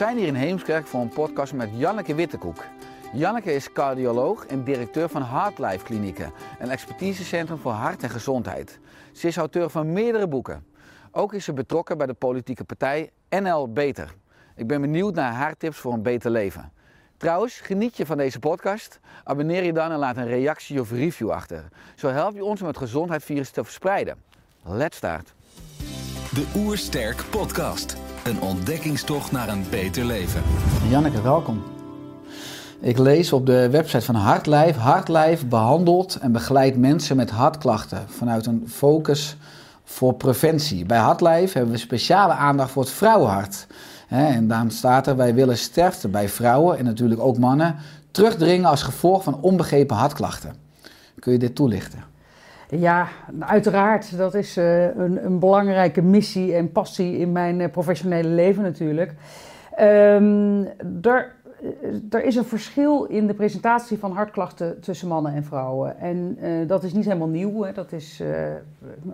Zijn hier in Heemskerk voor een podcast met Janneke Wittekoek. Janneke is cardioloog en directeur van Heartlife Klinieken, een expertisecentrum voor hart en gezondheid. Ze is auteur van meerdere boeken. Ook is ze betrokken bij de politieke partij NL Beter. Ik ben benieuwd naar haar tips voor een beter leven. Trouwens, geniet je van deze podcast? Abonneer je dan en laat een reactie of review achter. Zo help je ons om het gezondheidsvirus te verspreiden. Let's start. De Oersterk Podcast. Een ontdekkingstocht naar een beter leven. Janneke, welkom. Ik lees op de website van Hartlijf. Hartlijf behandelt en begeleidt mensen met hartklachten vanuit een focus voor preventie. Bij Hartlijf hebben we speciale aandacht voor het vrouwenhart. En dan staat er, wij willen sterfte bij vrouwen en natuurlijk ook mannen terugdringen als gevolg van onbegrepen hartklachten. Kun je dit toelichten? Ja, uiteraard. Dat is eh, een, een belangrijke missie en passie in mijn eh, professionele leven natuurlijk. Ehm, er, eh, er is een verschil in de presentatie van hartklachten tussen mannen en vrouwen. En dat is niet helemaal nieuw. Hè. Dat is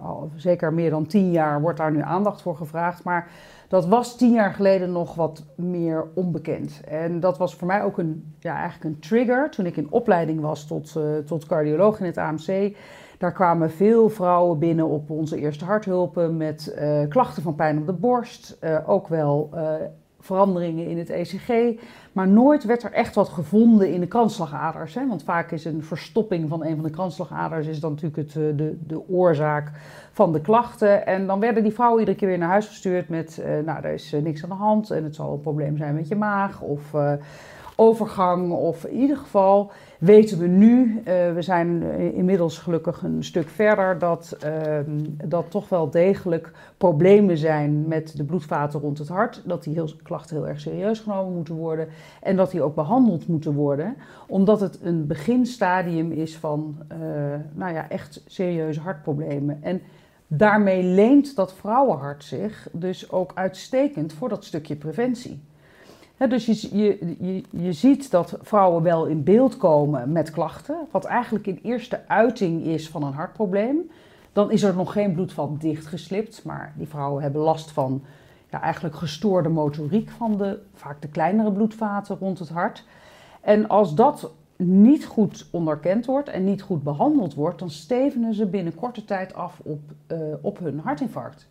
al zeker meer dan tien jaar wordt daar nu aandacht voor gevraagd. Maar dat was tien jaar geleden nog wat meer onbekend. En dat was voor mij ook een, ja, eigenlijk een trigger toen ik in opleiding was tot, tot cardioloog in het AMC. Daar kwamen veel vrouwen binnen op onze eerste harthulpen met eh, klachten van pijn op de borst. eh, ook wel eh, veranderingen in het ECG. Maar nooit werd er echt wat gevonden in de kransslagaders. Hè? Want vaak is een verstopping van een van de kransslagaders is dan natuurlijk het, de, de oorzaak van de klachten. En dan werden die vrouwen iedere keer weer naar huis gestuurd met... nou, er is niks aan de hand en het zal een probleem zijn met je maag of... overgang of in ieder geval weten we nu, eh, we zijn eh, inmiddels gelukkig een stuk verder, dat, ehm, dat toch wel degelijk problemen zijn met de bloedvaten rond het hart. Dat die heel, klachten heel erg serieus genomen moeten worden en dat die ook behandeld moeten worden. Omdat het een beginstadium is van eh, nou ja, echt serieuze hartproblemen. En daarmee leent dat vrouwenhart zich dus ook uitstekend voor dat stukje preventie. Dus je, je, je, je ziet dat vrouwen wel in beeld komen met klachten, wat eigenlijk in eerste uiting is van een hartprobleem. Dan is er nog geen bloedvat dichtgeslipt, maar die vrouwen hebben last van ja, eigenlijk gestoorde motoriek van de, vaak de kleinere bloedvaten rond het hart. En als dat niet goed onderkend wordt en niet goed behandeld wordt, dan stevenen ze binnen korte tijd af op, eh, op hun hartinfarct.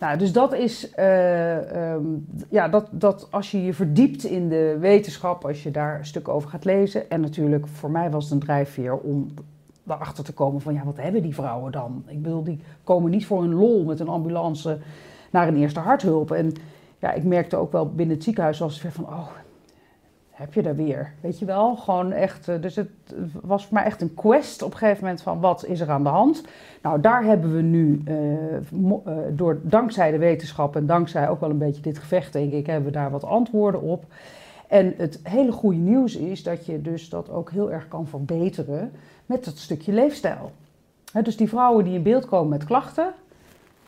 Nou, dus dat is, eh, ehm, ja, dat, dat als je je verdiept in de wetenschap, als je daar stuk over gaat lezen. En natuurlijk, voor mij was het een drijfveer om erachter te komen van, ja, wat hebben die vrouwen dan? Ik bedoel, die komen niet voor hun lol met een ambulance naar een eerste harthulp. En ja, ik merkte ook wel binnen het ziekenhuis was het van, oh, heb je daar weer? Weet je wel, gewoon echt. eh, Dus het was voor mij echt een quest op een gegeven moment van wat is er aan de hand. Nou, daar hebben we nu, eh, eh, door, dankzij de wetenschap en dankzij ook wel een beetje dit gevecht, denk ik, hebben we daar wat antwoorden op. En het hele goede nieuws is dat je dus dat ook heel erg kan verbeteren met dat stukje leefstijl. Dus die vrouwen die in beeld komen met klachten,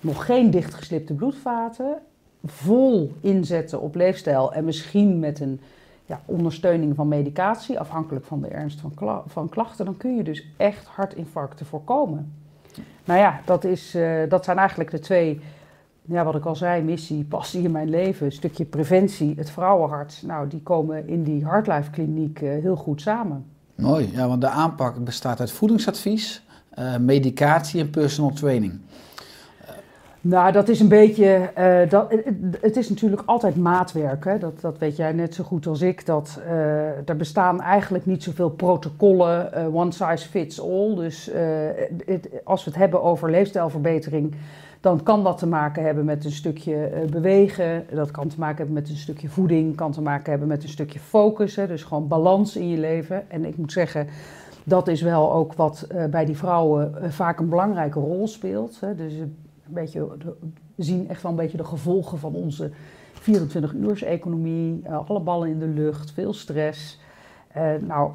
nog geen dichtgeslipte bloedvaten, vol inzetten op leefstijl en misschien met een ja, ondersteuning van medicatie, afhankelijk van de ernst van, van klachten, dan kun je dus echt hartinfarcten voorkomen. Nou ja, dat, is, eh, dat zijn eigenlijk de twee, ja, wat ik al zei, missie, passie in mijn leven. Een stukje preventie, het vrouwenhart. Nou, die komen in die Heartlife Kliniek eh, heel goed samen. Mooi, ja, want de aanpak bestaat uit voedingsadvies, eh, medicatie en personal training. Nou, dat is een beetje. eh, dat, het, is natuurlijk altijd maatwerk. Hè? Dat, dat weet jij net zo goed als ik. Dat, eh, er bestaan eigenlijk niet zoveel protocollen, eh, one size fits all. Dus het- als we het hebben over leefstijlverbetering, dan kan dat te maken hebben met een stukje bewegen. Dat kan te maken hebben met een stukje voeding. Kan te maken hebben met een stukje focus. Dus gewoon balans in je leven. En ik moet zeggen. Dat is wel ook wat bij die vrouwen vaak een belangrijke rol speelt. Dus beetje, de- zien echt wel een beetje de gevolgen van onze 24-uurs-economie. eh, alle ballen in de lucht, veel stress. Eh, nou,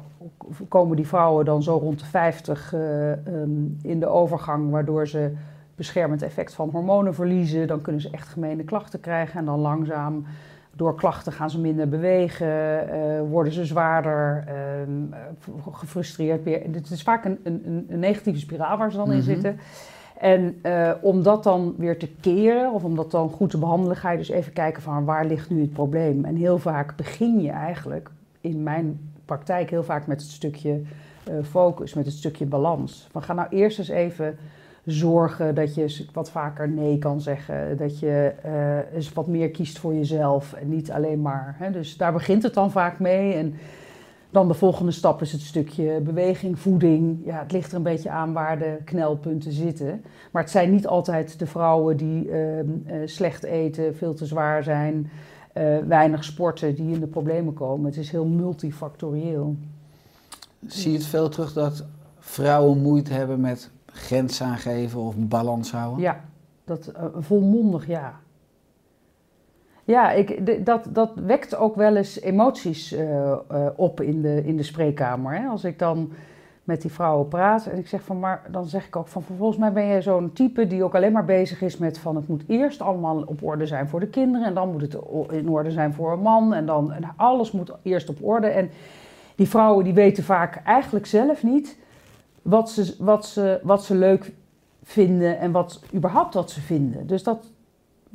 komen die vrouwen dan zo rond de 50 eh, ehm, in de overgang, waardoor ze beschermend effect van hormonen verliezen. Dan kunnen ze echt gemene klachten krijgen en dan langzaam door klachten gaan ze minder bewegen, worden ze zwaarder, ehm, eh, gefrustreerd weer. Het is vaak een, een, een negatieve spiraal waar ze dan in Mhm. zitten. En eh, om dat dan weer te keren, of om dat dan goed te behandelen, ga je dus even kijken van waar ligt nu het probleem. En heel vaak begin je eigenlijk, in mijn praktijk heel vaak met het stukje eh, focus, met het stukje balans. Van ga nou eerst eens even zorgen dat je wat vaker nee kan zeggen. Dat je eh, eens wat meer kiest voor jezelf en niet alleen maar. Hè. Dus daar begint het dan vaak mee. En dan de volgende stap is het stukje beweging, voeding. Ja, het ligt er een beetje aan waar de knelpunten zitten. Maar het zijn niet altijd de vrouwen die ehm, eh, slecht eten, veel te zwaar zijn, eh, weinig sporten, die in de problemen komen. Het is heel multifactorieel. Zie je het veel terug dat vrouwen moeite hebben met grens aangeven of balans houden? Ja, dat eh, volmondig ja. Ja, ik, dat, dat wekt ook wel eens emoties eh, eh, op in de, in de spreekkamer. Hè? Als ik dan met die vrouwen praat en ik zeg van, maar dan zeg ik ook van, volgens mij ben je zo'n type die ook alleen maar bezig is met van, het moet eerst allemaal op orde zijn voor de kinderen en dan moet het in orde zijn voor een man en dan en alles moet eerst op orde. En die vrouwen die weten vaak eigenlijk zelf niet wat ze, wat ze, wat ze leuk vinden en wat überhaupt wat ze vinden. Dus dat,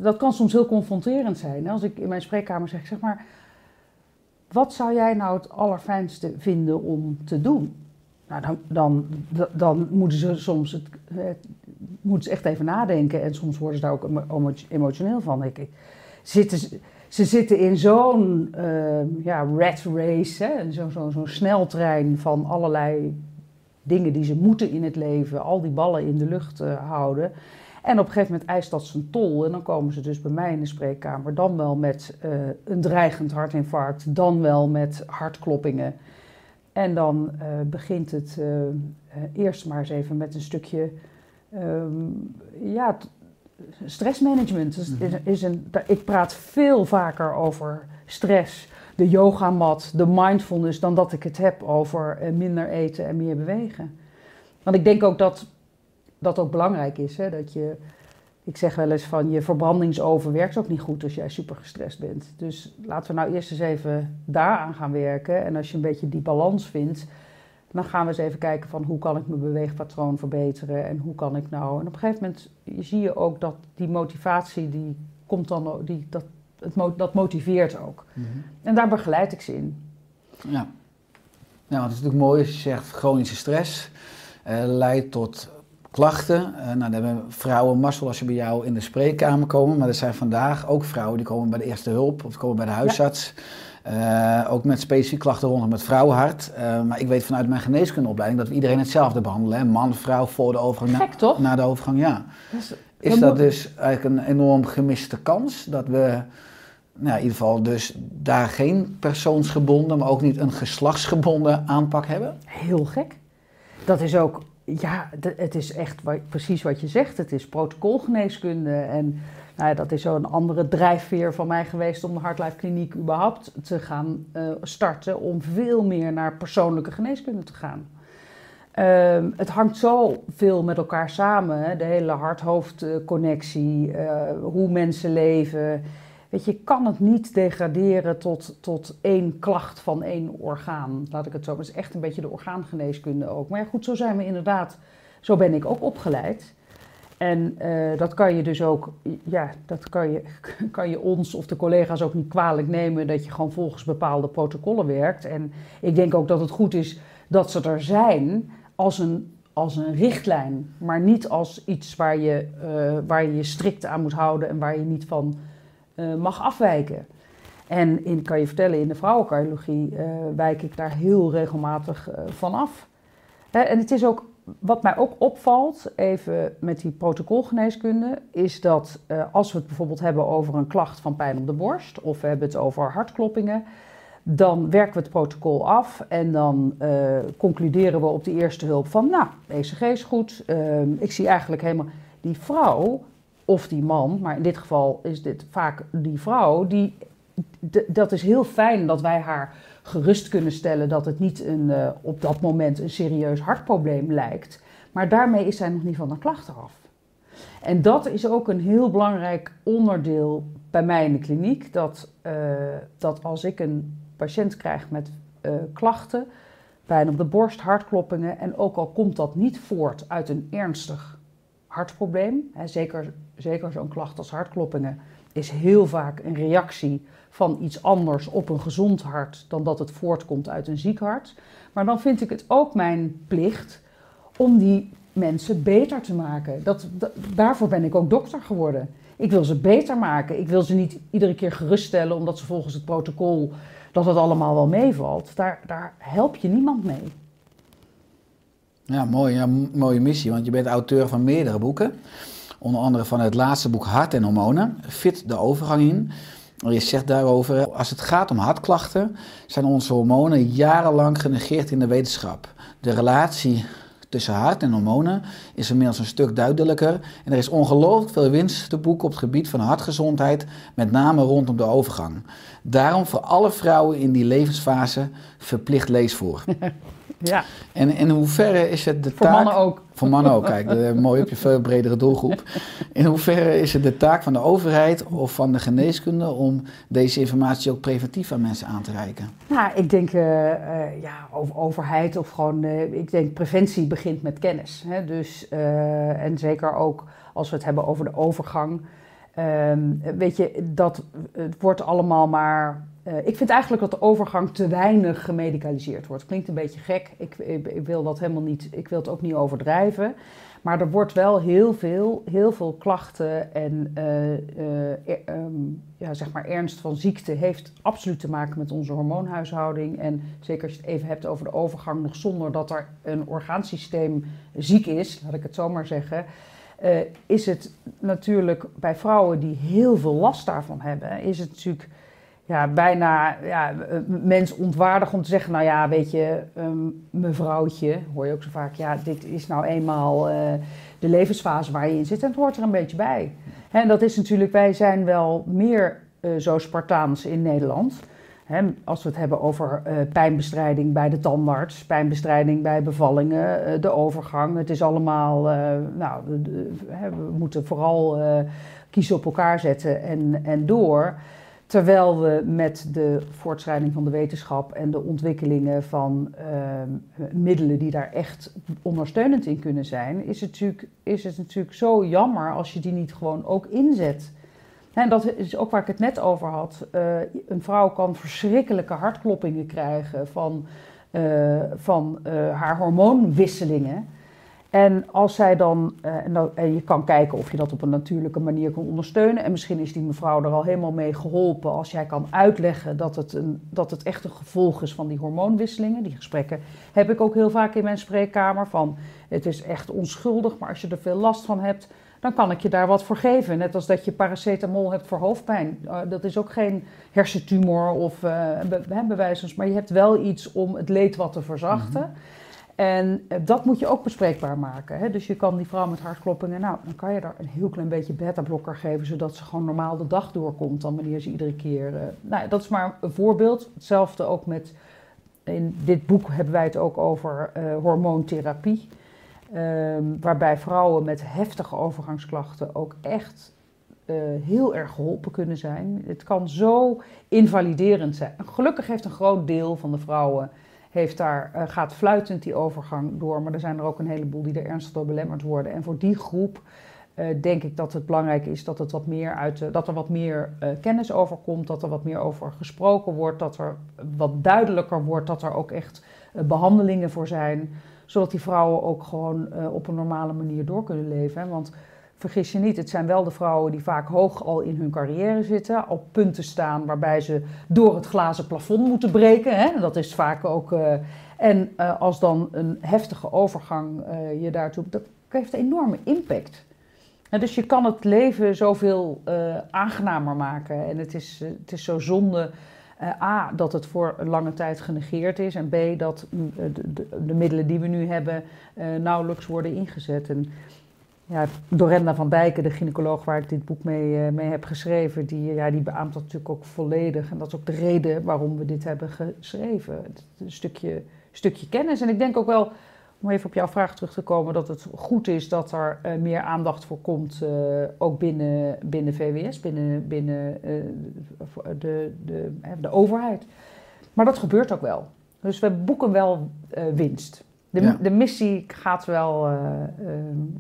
dat kan soms heel confronterend zijn. Als ik in mijn spreekkamer zeg, zeg maar, wat zou jij nou het allerfijnste vinden om te doen? Nou, dan, dan, dan moeten ze soms het, echt even nadenken en soms worden ze daar ook emo- emotioneel van. Ik, zitten, ze- zitten in zo'n eh, ja, rat race, zo'n zo, zo'n sneltrein van allerlei dingen die ze moeten in het leven, al die ballen in de lucht eh, houden. En op een gegeven moment eist dat zijn tol. En dan komen ze dus bij mij in de spreekkamer, dan wel met eh, een dreigend hartinfarct, dan wel met hartkloppingen. En dan eh, begint het eh, eerst maar eens even met een stukje ehm, ja, stressmanagement. Dus is, is een, ik praat veel vaker over stress, de yogamat, de mindfulness, dan dat ik het heb over minder eten en meer bewegen. Want ik denk ook dat dat ook belangrijk is. Hè? Dat je, ik zeg wel eens van je verbrandingsoven werkt ook niet goed als jij super gestrest bent. Dus laten we nou eerst eens even daaraan gaan werken. En als je een beetje die balans vindt, dan gaan we eens even kijken van hoe kan ik mijn beweegpatroon verbeteren en hoe kan ik nou. En op een gegeven moment zie je ook dat die motivatie die komt dan die, dat, het, dat motiveert ook. Mhm. En daar begeleid ik ze in. Ja. Nou, het is natuurlijk mooi als je zegt chronische stress eh, leidt tot klachten. Eh, nou, dan hebben vrouwen mazzel als ze bij jou in de spreekkamer komen. Maar er zijn vandaag ook vrouwen die komen bij de eerste hulp of komen bij de huisarts. Eh, ook met specifieke klachten rondom het vrouwenhart. Eh, maar ik weet vanuit mijn geneeskundeopleiding dat we iedereen hetzelfde behandelen. Hè? Man, vrouw, voor de overgang. na- Gek, toch? Na de overgang, ja. Dus, Is dat dus eigenlijk een enorm gemiste kans? Dat we, nou, in ieder geval dus daar geen persoonsgebonden, maar ook niet een geslachtsgebonden aanpak hebben? Heel gek. Dat is ook, ja, het is echt precies wat je zegt. Het is protocolgeneeskunde. En nou ja, dat is zo'n andere drijfveer van mij geweest om de Hartlife Kliniek überhaupt te gaan eh, starten. Om veel meer naar persoonlijke geneeskunde te gaan. Ehm, het hangt zo veel met elkaar samen. De hele hart-hoofd-connectie, eh, hoe mensen leven. Je, kan het niet degraderen tot, tot één klacht van één orgaan. Laat ik het zo. Het is echt een beetje de orgaangeneeskunde ook. Maar ja, goed, zo zijn we inderdaad. Zo ben ik ook opgeleid. En eh, dat kan je dus ook, ja, dat kan je, kan je ons of de collega's ook niet kwalijk nemen dat je gewoon volgens bepaalde protocollen werkt. En ik denk ook dat het goed is dat ze er zijn als een, als een richtlijn, maar niet als iets waar je eh, waar je, je strikt aan moet houden en waar je niet van eh, mag afwijken. En in, kan je vertellen, in de vrouwencardiologie eh, wijk ik daar heel regelmatig eh, van af. Hè, en het is ook, wat mij ook opvalt, even met die protocolgeneeskunde, is dat als we het bijvoorbeeld hebben over een klacht van pijn op de borst, of we hebben het over hartkloppingen, dan werken we het protocol af en dan concluderen we op de eerste hulp van, nou, ECG is goed. Ehm, ik zie eigenlijk helemaal die vrouw of die man, maar in dit geval is dit vaak die vrouw, die, dat is heel fijn dat wij haar gerust kunnen stellen dat het niet een, eh, op dat moment een serieus hartprobleem lijkt. Maar daarmee is zij nog niet van de klacht af. En dat is ook een heel belangrijk onderdeel bij mij in de kliniek. Dat, eh, dat als ik een patiënt krijg met eh, klachten, pijn op de borst, hartkloppingen, en ook al komt dat niet voort uit een ernstig hartprobleem, zeker, zeker zo'n klacht als hartkloppingen, is heel vaak een reactie van iets anders op een gezond hart dan dat het voortkomt uit een ziek hart. Maar dan vind ik het ook mijn plicht om die mensen beter te maken. Dat, da- daarvoor ben ik ook dokter geworden. Ik wil ze beter maken. Ik wil ze niet iedere keer geruststellen omdat ze volgens het protocol dat het allemaal wel meevalt. Daar, daar help je niemand mee. Ja, mooi, mooie missie, want je bent auteur van meerdere boeken. Onder andere van het laatste boek Hart en Hormonen, Fit de overgang in. Je zegt daarover, als het gaat om hartklachten, zijn onze hormonen jarenlang genegeerd in de wetenschap. De relatie tussen hart en hormonen is inmiddels een stuk duidelijker. En er is ongelooflijk veel winst te boeken op het gebied van hartgezondheid, met name rondom de overgang. Daarom voor alle vrouwen in die levensfase verplicht leesvoer. Ja, En in hoeverre is het de voor taak... mannen ook. Voor mannen ook, kijk, mooi op je veel bredere doelgroep. In hoeverre is het de taak van de overheid of van de geneeskunde om deze informatie ook preventief aan mensen aan te reiken? Nou, ik denk, eh, eh, ja, over overheid of gewoon, eh, ik denk preventie begint met kennis. Hè? Dus, en zeker ook als we het hebben over de overgang. Ehm, weet je, dat het wordt allemaal maar. eh, ik vind eigenlijk dat de overgang te weinig gemedicaliseerd wordt. Klinkt een beetje gek. Ik, wil dat helemaal niet. Ik wil het ook niet overdrijven. Maar er wordt wel heel veel, heel veel klachten en eh, eh, ehm, ja, zeg maar ernst van ziekte heeft absoluut te maken met onze hormoonhuishouding. En zeker als je het even hebt over de overgang, nog zonder dat er een orgaansysteem ziek is, laat ik het zo maar zeggen. Eh, is het natuurlijk bij vrouwen die heel veel last daarvan hebben, is het natuurlijk ja, bijna ja, mensontwaardig om te zeggen, nou ja, weet je, ehm, mevrouwtje, hoor je ook zo vaak, ja, dit is nou eenmaal eh, de levensfase waar je in zit en het hoort er een beetje bij. En dat is natuurlijk, wij zijn wel meer eh, zo Spartaans in Nederland. Als we het hebben over eh, pijnbestrijding bij de tandarts, pijnbestrijding bij bevallingen, eh, de overgang. Het is allemaal, eh, nou, we moeten vooral kiezen op elkaar zetten en, en door. Terwijl we met de voortschrijding van de wetenschap en de ontwikkelingen van middelen die daar echt ondersteunend in kunnen zijn, is het, natuurlijk, is het natuurlijk zo jammer als je die niet gewoon ook inzet. En dat is ook waar ik het net over had. Eh, een vrouw kan verschrikkelijke hartkloppingen krijgen van, eh, van eh, haar hormoonwisselingen. En als zij dan, en je kan kijken of je dat op een natuurlijke manier kan ondersteunen. En misschien is die mevrouw er al helemaal mee geholpen als jij kan uitleggen dat het, een, dat het echt een gevolg is van die hormoonwisselingen. Die gesprekken heb ik ook heel vaak in mijn spreekkamer. Van het is echt onschuldig, maar als je er veel last van hebt, dan kan ik je daar wat voor geven. Net als dat je paracetamol hebt voor hoofdpijn. Eh, dat is ook geen hersentumor of uh, be, maar je hebt wel iets om het leed wat te verzachten. En eh, dat moet je ook bespreekbaar maken. Hè? Dus je kan die vrouw met hartkloppingen, nou, dan kan je daar een heel klein beetje beta-blokker geven, zodat ze gewoon normaal de dag doorkomt, dan wanneer ze iedere keer. nou, dat is maar een voorbeeld. Hetzelfde ook met. In dit boek hebben wij het ook over hormoontherapie. Um, waarbij vrouwen met heftige overgangsklachten ook echt uh, heel erg geholpen kunnen zijn. Het kan zo invaliderend zijn. Gelukkig heeft een groot deel van de vrouwen heeft daar, uh, gaat fluitend die overgang door. Maar er zijn er ook een heleboel die er ernstig door belemmerd worden. En voor die groep uh, denk ik dat het belangrijk is dat, het wat meer uit, dat er wat meer kennis over komt. Dat er wat meer over gesproken wordt. Dat er wat duidelijker wordt dat er ook echt behandelingen voor zijn zodat die vrouwen ook gewoon eh, op een normale manier door kunnen leven. Want vergis je niet, het zijn wel de vrouwen die vaak hoog al in hun carrière zitten, op punten staan waarbij ze door het glazen plafond moeten breken. Hè? Dat is vaak ook. eh, en eh, als dan een heftige overgang je daartoe. dat heeft een enorme impact. Dus je kan het leven zoveel aangenamer maken. En het is, het is zo zonde. Eh, A, dat het voor lange tijd genegeerd is. En B, dat mm, eh, de, de, de middelen die we nu hebben eh, nauwelijks worden ingezet. En ja, Dorenda van Dijken, de gynaecoloog waar ik dit boek mee, mee heb geschreven, die, ja, die beaamt dat natuurlijk ook volledig. En dat is ook de reden waarom we dit hebben geschreven. Een stukje, stukje kennis. En ik denk ook wel, om even op jouw vraag terug te komen, dat het goed is dat er eh, meer aandacht voor komt, eh, ook binnen, binnen VWS, binnen, binnen eh, de, de, de overheid. Maar dat gebeurt ook wel. Dus we boeken wel winst. De, Ja. de missie gaat wel.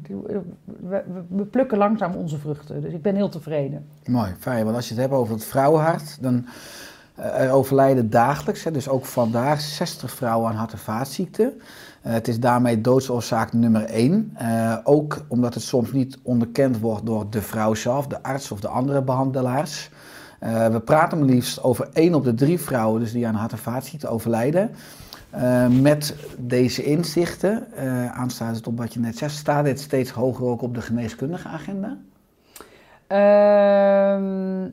we, we- plukken langzaam onze vruchten. Dus ik ben heel tevreden. Mooi, fijn. Want als je het hebt over het vrouwenhart, dan er overlijden dagelijks, hè, dus ook vandaag, 60 vrouwen aan hart- en vaatziekten. Eh, het is daarmee doodsoorzaak nummer één. Eh, ook omdat het soms niet onderkend wordt door de vrouw zelf, de arts of de andere behandelaars. Eh, we praten maar liefst over één op de drie vrouwen dus die aan hart- en vaatziekten overlijden. Met deze inzichten, eh aanstaande op wat je net zegt, staat dit steeds hoger ook op de geneeskundige agenda? Ehm,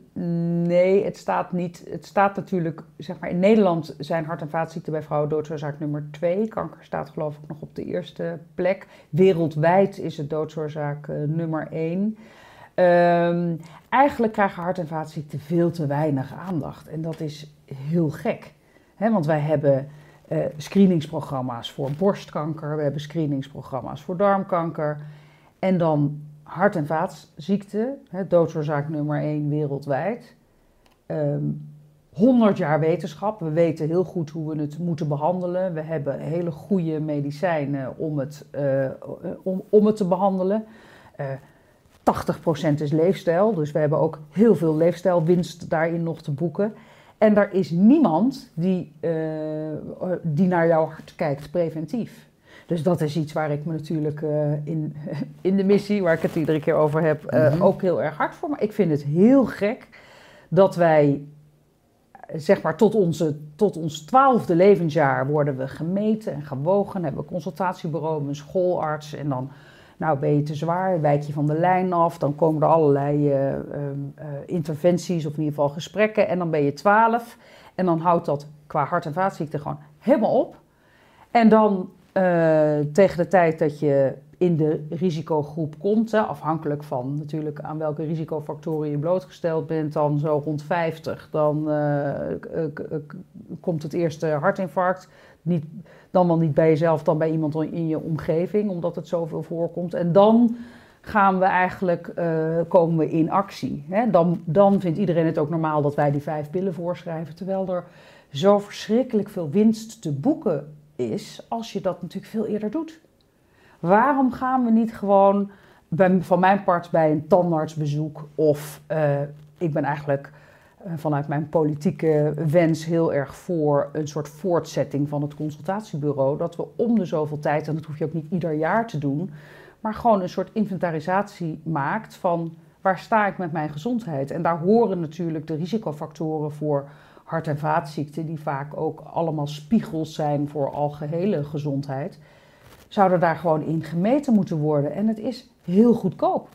nee, het staat niet. Het staat natuurlijk, zeg maar, in Nederland zijn hart- en vaatziekten bij vrouwen doodsoorzaak nummer twee. Kanker staat geloof ik nog op de eerste plek. Wereldwijd is het doodsoorzaak eh, nummer één. Ehm, eigenlijk krijgen hart- en vaatziekten veel te weinig aandacht. En dat is heel gek. Want wij hebben eh, screeningsprogramma's voor borstkanker, we hebben screeningsprogramma's voor darmkanker. En dan hart- en vaatziekten, hè, doodsoorzaak nummer 1 wereldwijd. Ehm 100 jaar wetenschap. We weten heel goed hoe we het moeten behandelen. We hebben hele goede medicijnen om het, eh, om, om het te behandelen. Eh 80% is leefstijl, dus we hebben ook heel veel leefstijlwinst daarin nog te boeken. En er is niemand die, eh, die naar jouw hart kijkt preventief. Dus dat is iets waar ik me natuurlijk eh, in, in de missie, waar ik het iedere keer over heb, eh, Mhm. ook heel erg hard voor. Maar ik vind het heel gek dat wij, zeg maar, tot, onze, tot ons twaalfde levensjaar worden we gemeten en gewogen. Hebben we een consultatiebureau, een schoolarts en dan, nou ben je te zwaar, wijk je van de lijn af. Dan komen er allerlei eh, ehm, eh, interventies of in ieder geval gesprekken en dan ben je twaalf. En dan houdt dat qua hart- en vaatziekten gewoon helemaal op. En dan eh, tegen de tijd dat je in de risicogroep komt, afhankelijk van natuurlijk aan welke risicofactoren je blootgesteld bent, dan zo rond 50, dan eh, komt het eerste hartinfarct. Niet, dan wel niet bij jezelf, dan bij iemand in je omgeving, omdat het zoveel voorkomt. En dan gaan we eigenlijk, eh, komen we in actie. Hè? Dan, dan vindt iedereen het ook normaal dat wij die vijf pillen voorschrijven, terwijl er zo verschrikkelijk veel winst te boeken is als je dat natuurlijk veel eerder doet. Waarom gaan we niet gewoon van mijn part bij een tandartsbezoek of eh, ik ben eigenlijk eh, vanuit mijn politieke wens heel erg voor een soort voortzetting van het consultatiebureau. Dat we om de zoveel tijd, en dat hoef je ook niet ieder jaar te doen, maar gewoon een soort inventarisatie maakt van waar sta ik met mijn gezondheid. En daar horen natuurlijk de risicofactoren voor hart- en vaatziekten, die vaak ook allemaal spiegels zijn voor algehele gezondheid, zouden daar gewoon in gemeten moeten worden. En het is heel goedkoop.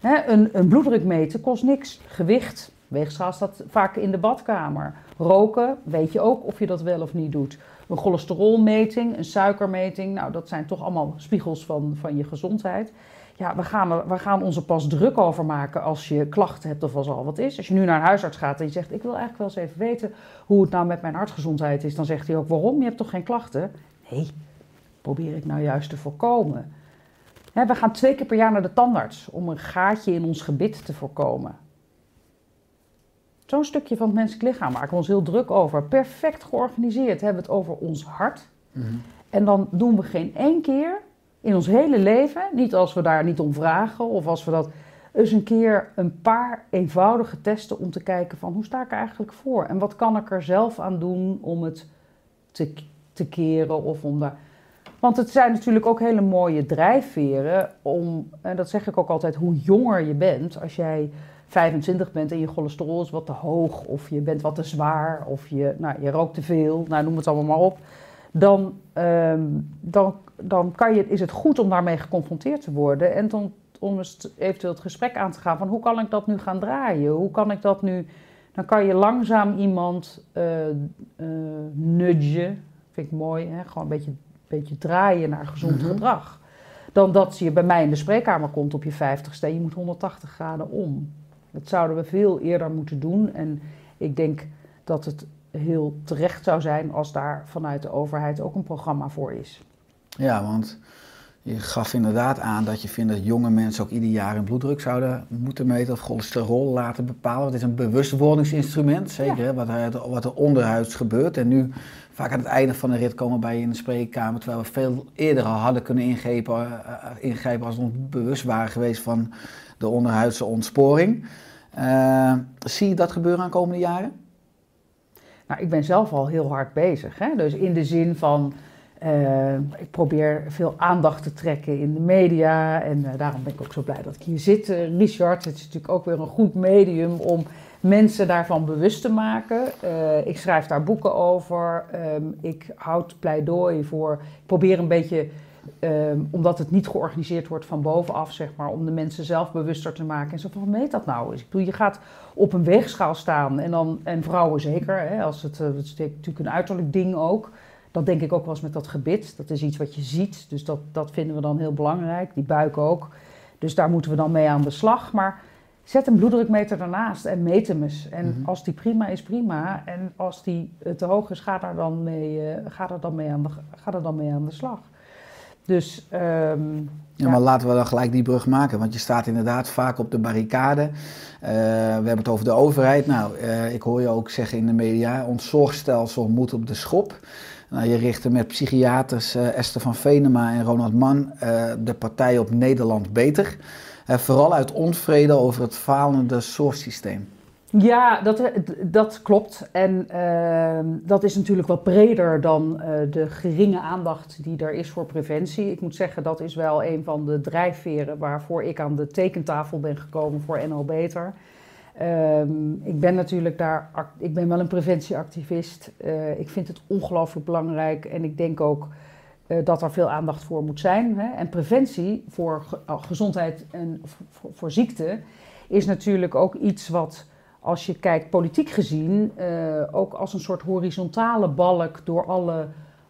Een, een bloeddruk meten kost niks. Gewicht, weegschaal staat vaak in de badkamer. Roken, weet je ook of je dat wel of niet doet. Een cholesterolmeting, een suikermeting, nou dat zijn toch allemaal spiegels van, van je gezondheid. Ja, we gaan, we gaan ons er pas druk over maken als je klachten hebt of als al wat is. Als je nu naar een huisarts gaat en je zegt, ik wil eigenlijk wel eens even weten hoe het nou met mijn hartgezondheid is. Dan zegt hij ook, waarom? Je hebt toch geen klachten? Nee, probeer ik nou juist te voorkomen. Hè, we gaan twee keer per jaar naar de tandarts om een gaatje in ons gebit te voorkomen. Zo'n stukje van het menselijk lichaam maken we ons heel druk over. Perfect georganiseerd hebben we het over ons hart. En dan doen we geen één keer in ons hele leven, niet als we daar niet om vragen of als we dat eens een keer een paar eenvoudige testen om te kijken van hoe sta ik er eigenlijk voor? En wat kan ik er zelf aan doen om het te, te keren of om daar Want het zijn natuurlijk ook hele mooie drijfveren om, en dat zeg ik ook altijd, hoe jonger je bent, als jij 25 bent en je cholesterol is wat te hoog, of je bent wat te zwaar, of je, nou, je rookt te veel, nou, noem het allemaal maar op, dan, ehm, dan, dan kan je, is het goed om daarmee geconfronteerd te worden en dan, om eens eventueel het gesprek aan te gaan van hoe kan ik dat nu gaan draaien? Hoe kan ik dat nu... Dan kan je langzaam iemand uh, uh, nudgen, vind ik mooi, hè? gewoon een beetje, beetje draaien naar gezond Mhm. gedrag. Dan dat je bij mij in de spreekkamer komt op je 50ste en je moet 180 graden om. Dat zouden we veel eerder moeten doen. En ik denk dat het heel terecht zou zijn als daar vanuit de overheid ook een programma voor is. Ja, want je gaf inderdaad aan dat je vindt dat jonge mensen ook ieder jaar hun bloeddruk zouden moeten meten of cholesterol laten bepalen. Het is een bewustwordingsinstrument, zeker wat, er, wat er onderhuids gebeurt. En nu vaak aan het einde van de rit komen bij je in de spreekkamer, terwijl we veel eerder al hadden kunnen ingrijpen, uh, ingrijpen als we ons bewust waren geweest van de onderhuidse ontsporing. Uh, zie je dat gebeuren aan komende jaren? Nou, ik ben zelf al heel hard bezig. Hè? Dus in de zin van, uh, ik probeer veel aandacht te trekken in de media. En uh, daarom ben ik ook zo blij dat ik hier zit, uh, Richard. Het is natuurlijk ook weer een goed medium om mensen daarvan bewust te maken. ik schrijf daar boeken over. Um, ik houd pleidooi voor, ik probeer een beetje... Um, omdat het niet georganiseerd wordt van bovenaf, zeg maar, om de mensen zelf bewuster te maken. En zo van, meet dat nou eens? Ik bedoel, je gaat op een weegschaal staan en, dan, en vrouwen zeker, hè, als het, het is natuurlijk een uiterlijk ding ook. Dat denk ik ook wel eens met dat gebit. Dat is iets wat je ziet, dus dat, dat vinden we dan heel belangrijk. Die buik ook. Dus daar moeten we dan mee aan de slag. Maar zet een bloeddrukmeter daarnaast en meet hem eens. En mm-hmm. als die prima is, prima. En als die te hoog is, ga er dan mee, uh, ga er dan mee, aan, de, ga er dan mee aan de slag. Dus, um, ja, ja, maar laten we dan gelijk die brug maken. Want je staat inderdaad vaak op de barricade. Uh, we hebben het over de overheid. Nou, uh, ik hoor je ook zeggen in de media: ons zorgstelsel moet op de schop. Nou, je richtte met psychiaters uh, Esther van Venema en Ronald Mann de partij op Nederland beter. vooral uit onvrede over het falende zorgsysteem. Ja, dat, dat klopt. En uh, dat is natuurlijk wat breder dan uh, de geringe aandacht die er is voor preventie. Ik moet zeggen, dat is wel een van de drijfveren waarvoor ik aan de tekentafel ben gekomen voor NL Beter. Um, ik ben natuurlijk daar, ik ben wel een preventieactivist. Uh, ik vind het ongelooflijk belangrijk en ik denk ook dat er veel aandacht voor moet zijn. Hè? En preventie voor ge gezondheid en voor ziekte is natuurlijk ook iets wat als je kijkt politiek gezien, uh, ook als een soort horizontale balk door alle,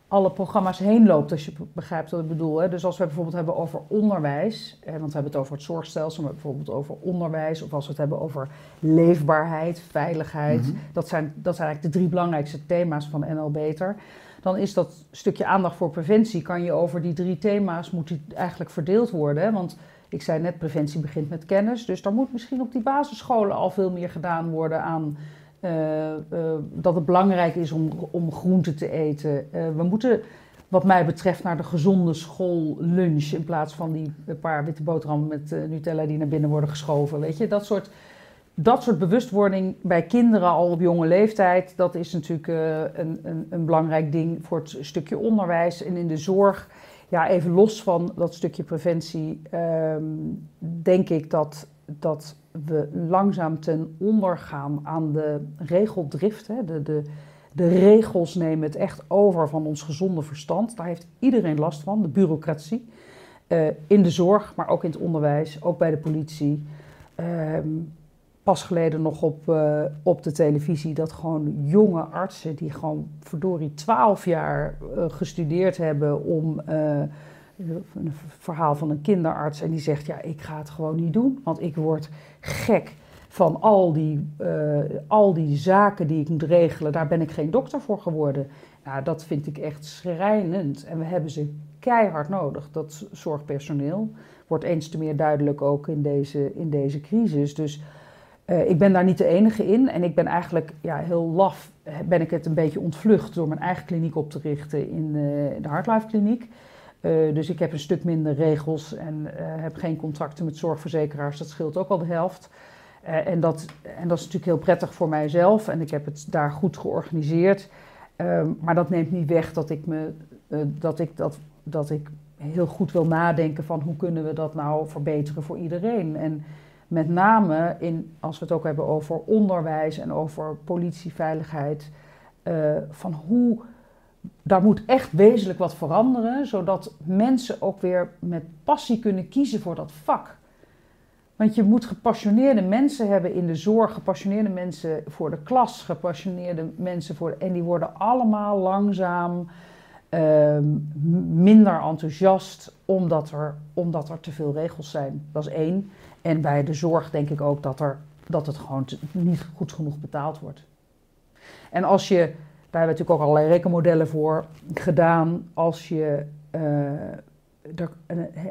alle programma's heen loopt, als je begrijpt wat ik bedoel. Hè. Dus als we bijvoorbeeld hebben over onderwijs, hè, want we hebben het over het zorgstelsel, maar bijvoorbeeld over onderwijs, of als we het hebben over leefbaarheid, veiligheid, mm-hmm. dat, zijn, dat zijn eigenlijk de drie belangrijkste thema's van NL Beter. Dan is dat stukje aandacht voor preventie, kan je over die drie thema's, moet die eigenlijk verdeeld worden. Hè, want ik zei net, preventie begint met kennis. Dus er moet misschien op die basisscholen al veel meer gedaan worden aan uh, uh, dat het belangrijk is om, om groente te eten. Uh, we moeten, wat mij betreft, naar de gezonde schoollunch in plaats van die paar witte boterhammen met Nutella die naar binnen worden geschoven. Weet je, dat soort, dat soort bewustwording bij kinderen al op jonge leeftijd, dat is natuurlijk een, een, een belangrijk ding voor het stukje onderwijs en in de zorg ja, even los van dat stukje preventie, um, denk ik dat, dat we langzaam ten onder gaan aan de regeldrift. Hè. De, de, de regels nemen het echt over van ons gezonde verstand. Daar heeft iedereen last van, de bureaucratie. Uh, in de zorg, maar ook in het onderwijs, ook bij de politie. Um, pas geleden nog op, uh, op de televisie dat gewoon jonge artsen die gewoon verdorie twaalf jaar uh, gestudeerd hebben om uh, een verhaal van een kinderarts. En die zegt ja ik ga het gewoon niet doen want ik word gek van al die, al die zaken die ik moet regelen. Daar ben ik geen dokter voor geworden. Nou dat vind ik echt schrijnend. En we hebben ze keihard nodig dat zorgpersoneel. Wordt eens te meer duidelijk ook in deze, in deze crisis. Dus uh, ik ben daar niet de enige in en ik ben eigenlijk ja, heel laf, ben ik het een beetje ontvlucht door mijn eigen kliniek op te richten in, uh, in de Heartlife kliniek. Dus ik heb een stuk minder regels en heb geen contracten met zorgverzekeraars, dat scheelt ook al de helft. en, dat, en dat is natuurlijk heel prettig voor mijzelf en ik heb het daar goed georganiseerd. maar dat neemt niet weg dat ik, me, dat, ik dat dat ik heel goed wil nadenken van hoe kunnen we dat nou verbeteren voor iedereen. En met name in, als we het ook hebben over onderwijs en over politieveiligheid, uh, van hoe daar moet echt wezenlijk wat veranderen, zodat mensen ook weer met passie kunnen kiezen voor dat vak. Want je moet gepassioneerde mensen hebben in de zorg, gepassioneerde mensen voor de klas, gepassioneerde mensen voor. En die worden allemaal langzaam uh, minder enthousiast omdat er, omdat er te veel regels zijn. Dat is één. En bij de zorg denk ik ook dat, er, dat het gewoon niet goed genoeg betaald wordt. En als je, daar hebben we natuurlijk ook allerlei rekenmodellen voor gedaan, als je uh, er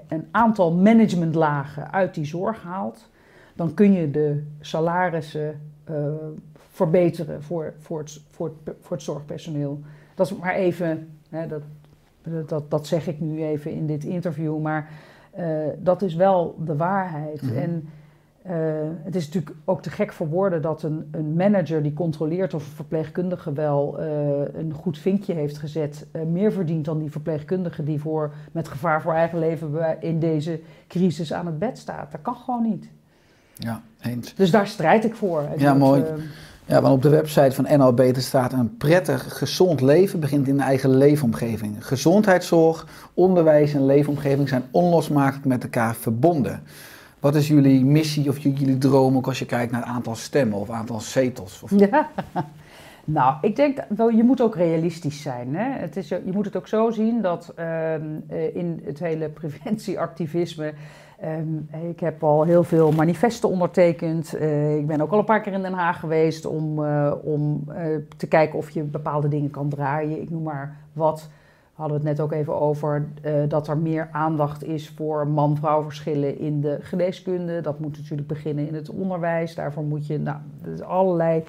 een, aantal managementlagen uit die zorg haalt, dan kun je de salarissen uh, verbeteren voor, voor, het, voor, het, voor het zorgpersoneel. Dat is maar even, hè, dat, dat, dat zeg ik nu even in dit interview, maar dat is wel de waarheid. Mm -hmm. En uh, het is natuurlijk ook te gek voor woorden dat een, een manager die controleert of een verpleegkundige wel uh, een goed vinkje heeft gezet, meer verdient dan die verpleegkundige die voor, met gevaar voor eigen leven in deze crisis aan het bed staat. Dat kan gewoon niet. Ja, eens. Dus daar strijd ik voor. Ja, mooi. Ja, want op de website van NL staat een prettig, gezond leven begint in de eigen leefomgeving. Gezondheidszorg, onderwijs en leefomgeving zijn onlosmakelijk met elkaar verbonden. Wat is jullie missie of jullie droom ook als je kijkt naar het aantal stemmen of aantal zetels? Of... Ja, nou, ik denk wel, je moet ook realistisch zijn. Hè? Het is, je moet het ook zo zien dat uh, in het hele preventieactivisme Um, ik heb al heel veel manifesten ondertekend. Uh, ik ben ook al een paar keer in Den Haag geweest om, uh, om uh, te kijken of je bepaalde dingen kan draaien. Ik noem maar wat. We hadden het net ook even over dat er meer aandacht is voor man-vrouw verschillen in de geneeskunde. Dat moet natuurlijk beginnen in het onderwijs. Daarvoor moet je nou, dus allerlei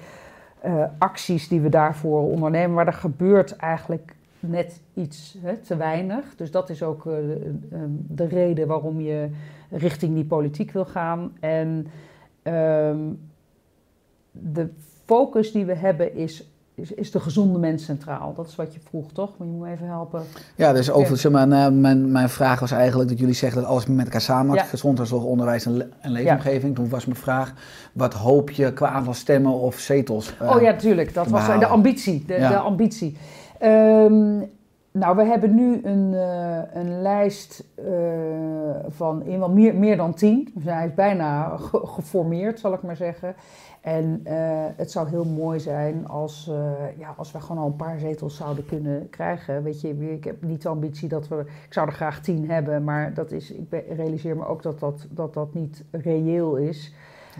acties die we daarvoor ondernemen. Maar er gebeurt eigenlijk net iets hè, te weinig. Dus dat is ook de reden waarom je richting die politiek wil gaan. En um, de focus die we hebben is, is, de gezonde mens centraal. Dat is wat je vroeg, toch? Maar je moet me even helpen. Ja, dus over, zeg maar, mijn, mijn vraag was eigenlijk dat jullie zeggen dat alles met elkaar samen ja. gezondheidszorg, onderwijs en, en leefomgeving. Ja. Toen was mijn vraag, wat hoop je qua aantal stemmen of zetels? Uh, oh ja, tuurlijk. Dat was de ambitie. De, ja. de ambitie. Um, nou, we hebben nu een, uh, een lijst uh, van in wel meer, meer dan tien. Dus hij is bijna ge geformeerd, zal ik maar zeggen. En uh, het zou heel mooi zijn als, ja, als we gewoon al een paar zetels zouden kunnen krijgen. Weet je, ik heb niet de ambitie dat we. Ik zou er graag tien hebben, maar dat is, ik realiseer me ook dat dat, dat, dat niet reëel is.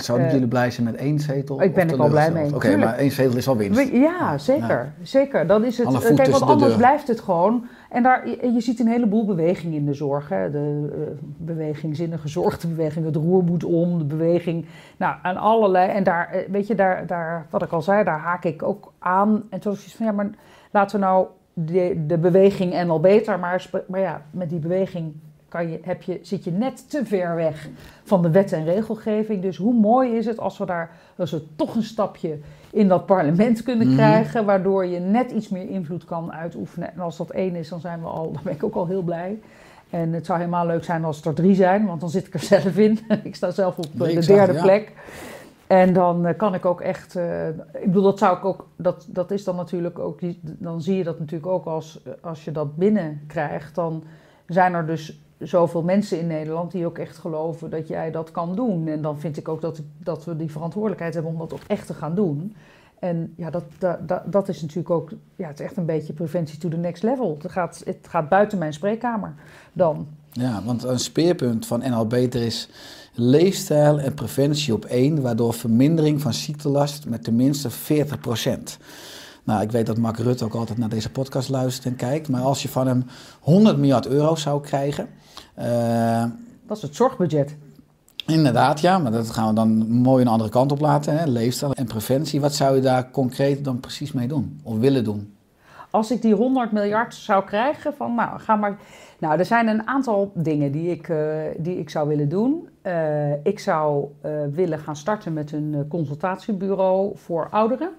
Zouden uh, jullie blij zijn met één zetel? Ik ben er al blij mee. Oké, okay, maar één zetel is al winst. Ja, zeker. Ja. zeker. Dan is het, kijk, want anders blijft het gewoon. En daar, je, je ziet een heleboel beweging in de zorg. Hè. De uh, beweging zinnige zorg, de beweging het roer moet om, de beweging... Nou, aan allerlei... En daar, weet je, daar, daar, wat ik al zei, daar haak ik ook aan. En toen was ik van, ja, maar laten we nou de, de beweging en al beter... Maar, maar ja, met die beweging kan je, heb je, zit je net te ver weg van de wet en regelgeving. Dus hoe mooi is het als we daar als we toch een stapje in dat parlement kunnen mm. krijgen, waardoor je net iets meer invloed kan uitoefenen. En als dat één is, dan zijn we al, dan ben ik ook al heel blij. En het zou helemaal leuk zijn als het er drie zijn, want dan zit ik er zelf in. ik sta zelf op de derde ja. plek. En dan uh, kan ik ook echt, uh, ik bedoel, dat zou ik ook, dat, dat is dan natuurlijk ook, dan zie je dat natuurlijk ook als, als je dat binnenkrijgt, dan zijn er dus zoveel mensen in Nederland die ook echt geloven dat jij dat kan doen. En dan vind ik ook dat, dat we die verantwoordelijkheid hebben om dat ook echt te gaan doen. En ja, dat, dat, dat is natuurlijk ook, ja, het is echt een beetje preventie to the next level. Het gaat, het gaat buiten mijn spreekkamer dan. Ja, want een speerpunt van NL Beter is leefstijl en preventie op één, waardoor vermindering van ziektelast met tenminste 40 nou, ik weet dat Mark Rutte ook altijd naar deze podcast luistert en kijkt. Maar als je van hem 100 miljard euro zou krijgen. Uh, dat is het zorgbudget. Inderdaad, ja, maar dat gaan we dan mooi een andere kant op laten. Hè? Leefstijl en preventie. Wat zou je daar concreet dan precies mee doen? Of willen doen? Als ik die 100 miljard zou krijgen, van nou, ga maar. Nou, er zijn een aantal dingen die ik, uh, die ik zou willen doen. Uh, ik zou willen gaan starten met een consultatiebureau voor ouderen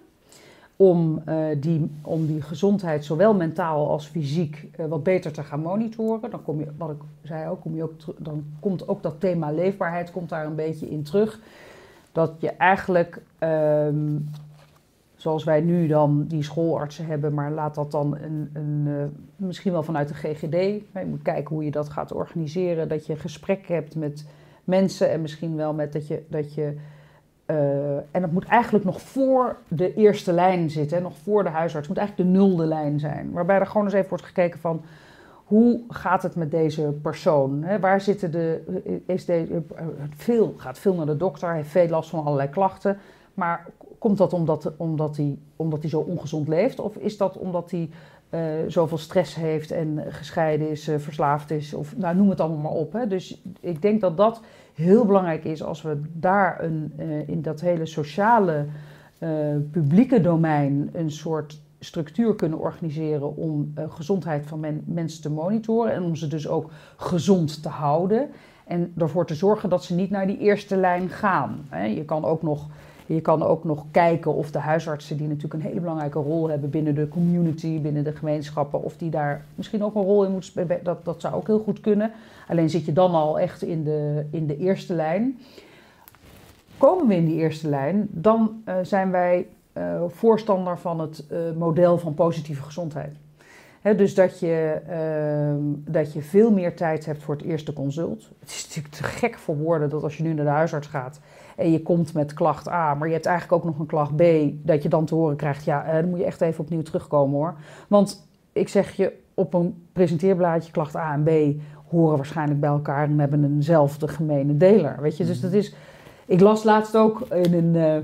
om, eh, die, om die gezondheid, zowel mentaal als fysiek, eh, wat beter te gaan monitoren. Dan kom je, wat ik zei ook, kom je ook dan komt ook dat thema leefbaarheid komt daar een beetje in terug. Dat je eigenlijk, ehm, zoals wij nu dan die schoolartsen hebben, maar laat dat dan een, een, eh, misschien wel vanuit de GGD. Je moet kijken hoe je dat gaat organiseren. Dat je gesprekken hebt met mensen en misschien wel met dat je. Dat je eh, en dat moet eigenlijk nog voor de eerste lijn zitten, nog voor de huisarts. Het moet eigenlijk de nulde lijn zijn. Waarbij er gewoon eens even wordt gekeken van hoe gaat het met deze persoon? Waar zitten de. Is deze, eh, veel, gaat veel naar de dokter, heeft veel last van allerlei klachten. Maar komt dat omdat, omdat, hij, omdat hij zo ongezond leeft? Of is dat omdat hij eh, zoveel stress heeft en gescheiden is, eh, verslaafd is? Of nou, noem het allemaal maar op. Dus ik denk dat dat heel belangrijk is als we daar een, eh, in dat hele sociale, eh, publieke domein een soort structuur kunnen organiseren om eh, gezondheid van men- mensen te monitoren en om ze dus ook gezond te houden. En ervoor te zorgen dat ze niet naar die eerste lijn gaan. Je kan ook nog, je kan ook nog kijken of de huisartsen, die natuurlijk een hele belangrijke rol hebben binnen de community, binnen de gemeenschappen, of die daar misschien ook een rol in moeten spelen. Dat, dat zou ook heel goed kunnen. Alleen zit je dan al echt in de, in de eerste lijn. Komen we in die eerste lijn, dan eh, zijn wij eh, voorstander van het eh, model van positieve gezondheid. Dus dat je, ehm, dat je veel meer tijd hebt voor het eerste consult. Het is natuurlijk te gek voor woorden dat als je nu naar de huisarts gaat en je komt met klacht A, maar je hebt eigenlijk ook nog een klacht B, dat je dan te horen krijgt, ja, eh, dan moet je echt even opnieuw terugkomen hoor. Want ik zeg je, op een presenteerblaadje klacht A en B horen waarschijnlijk bij elkaar en hebben eenzelfde gemene deler. Weet je, dus dat is. Ik las laatst ook in een, eh,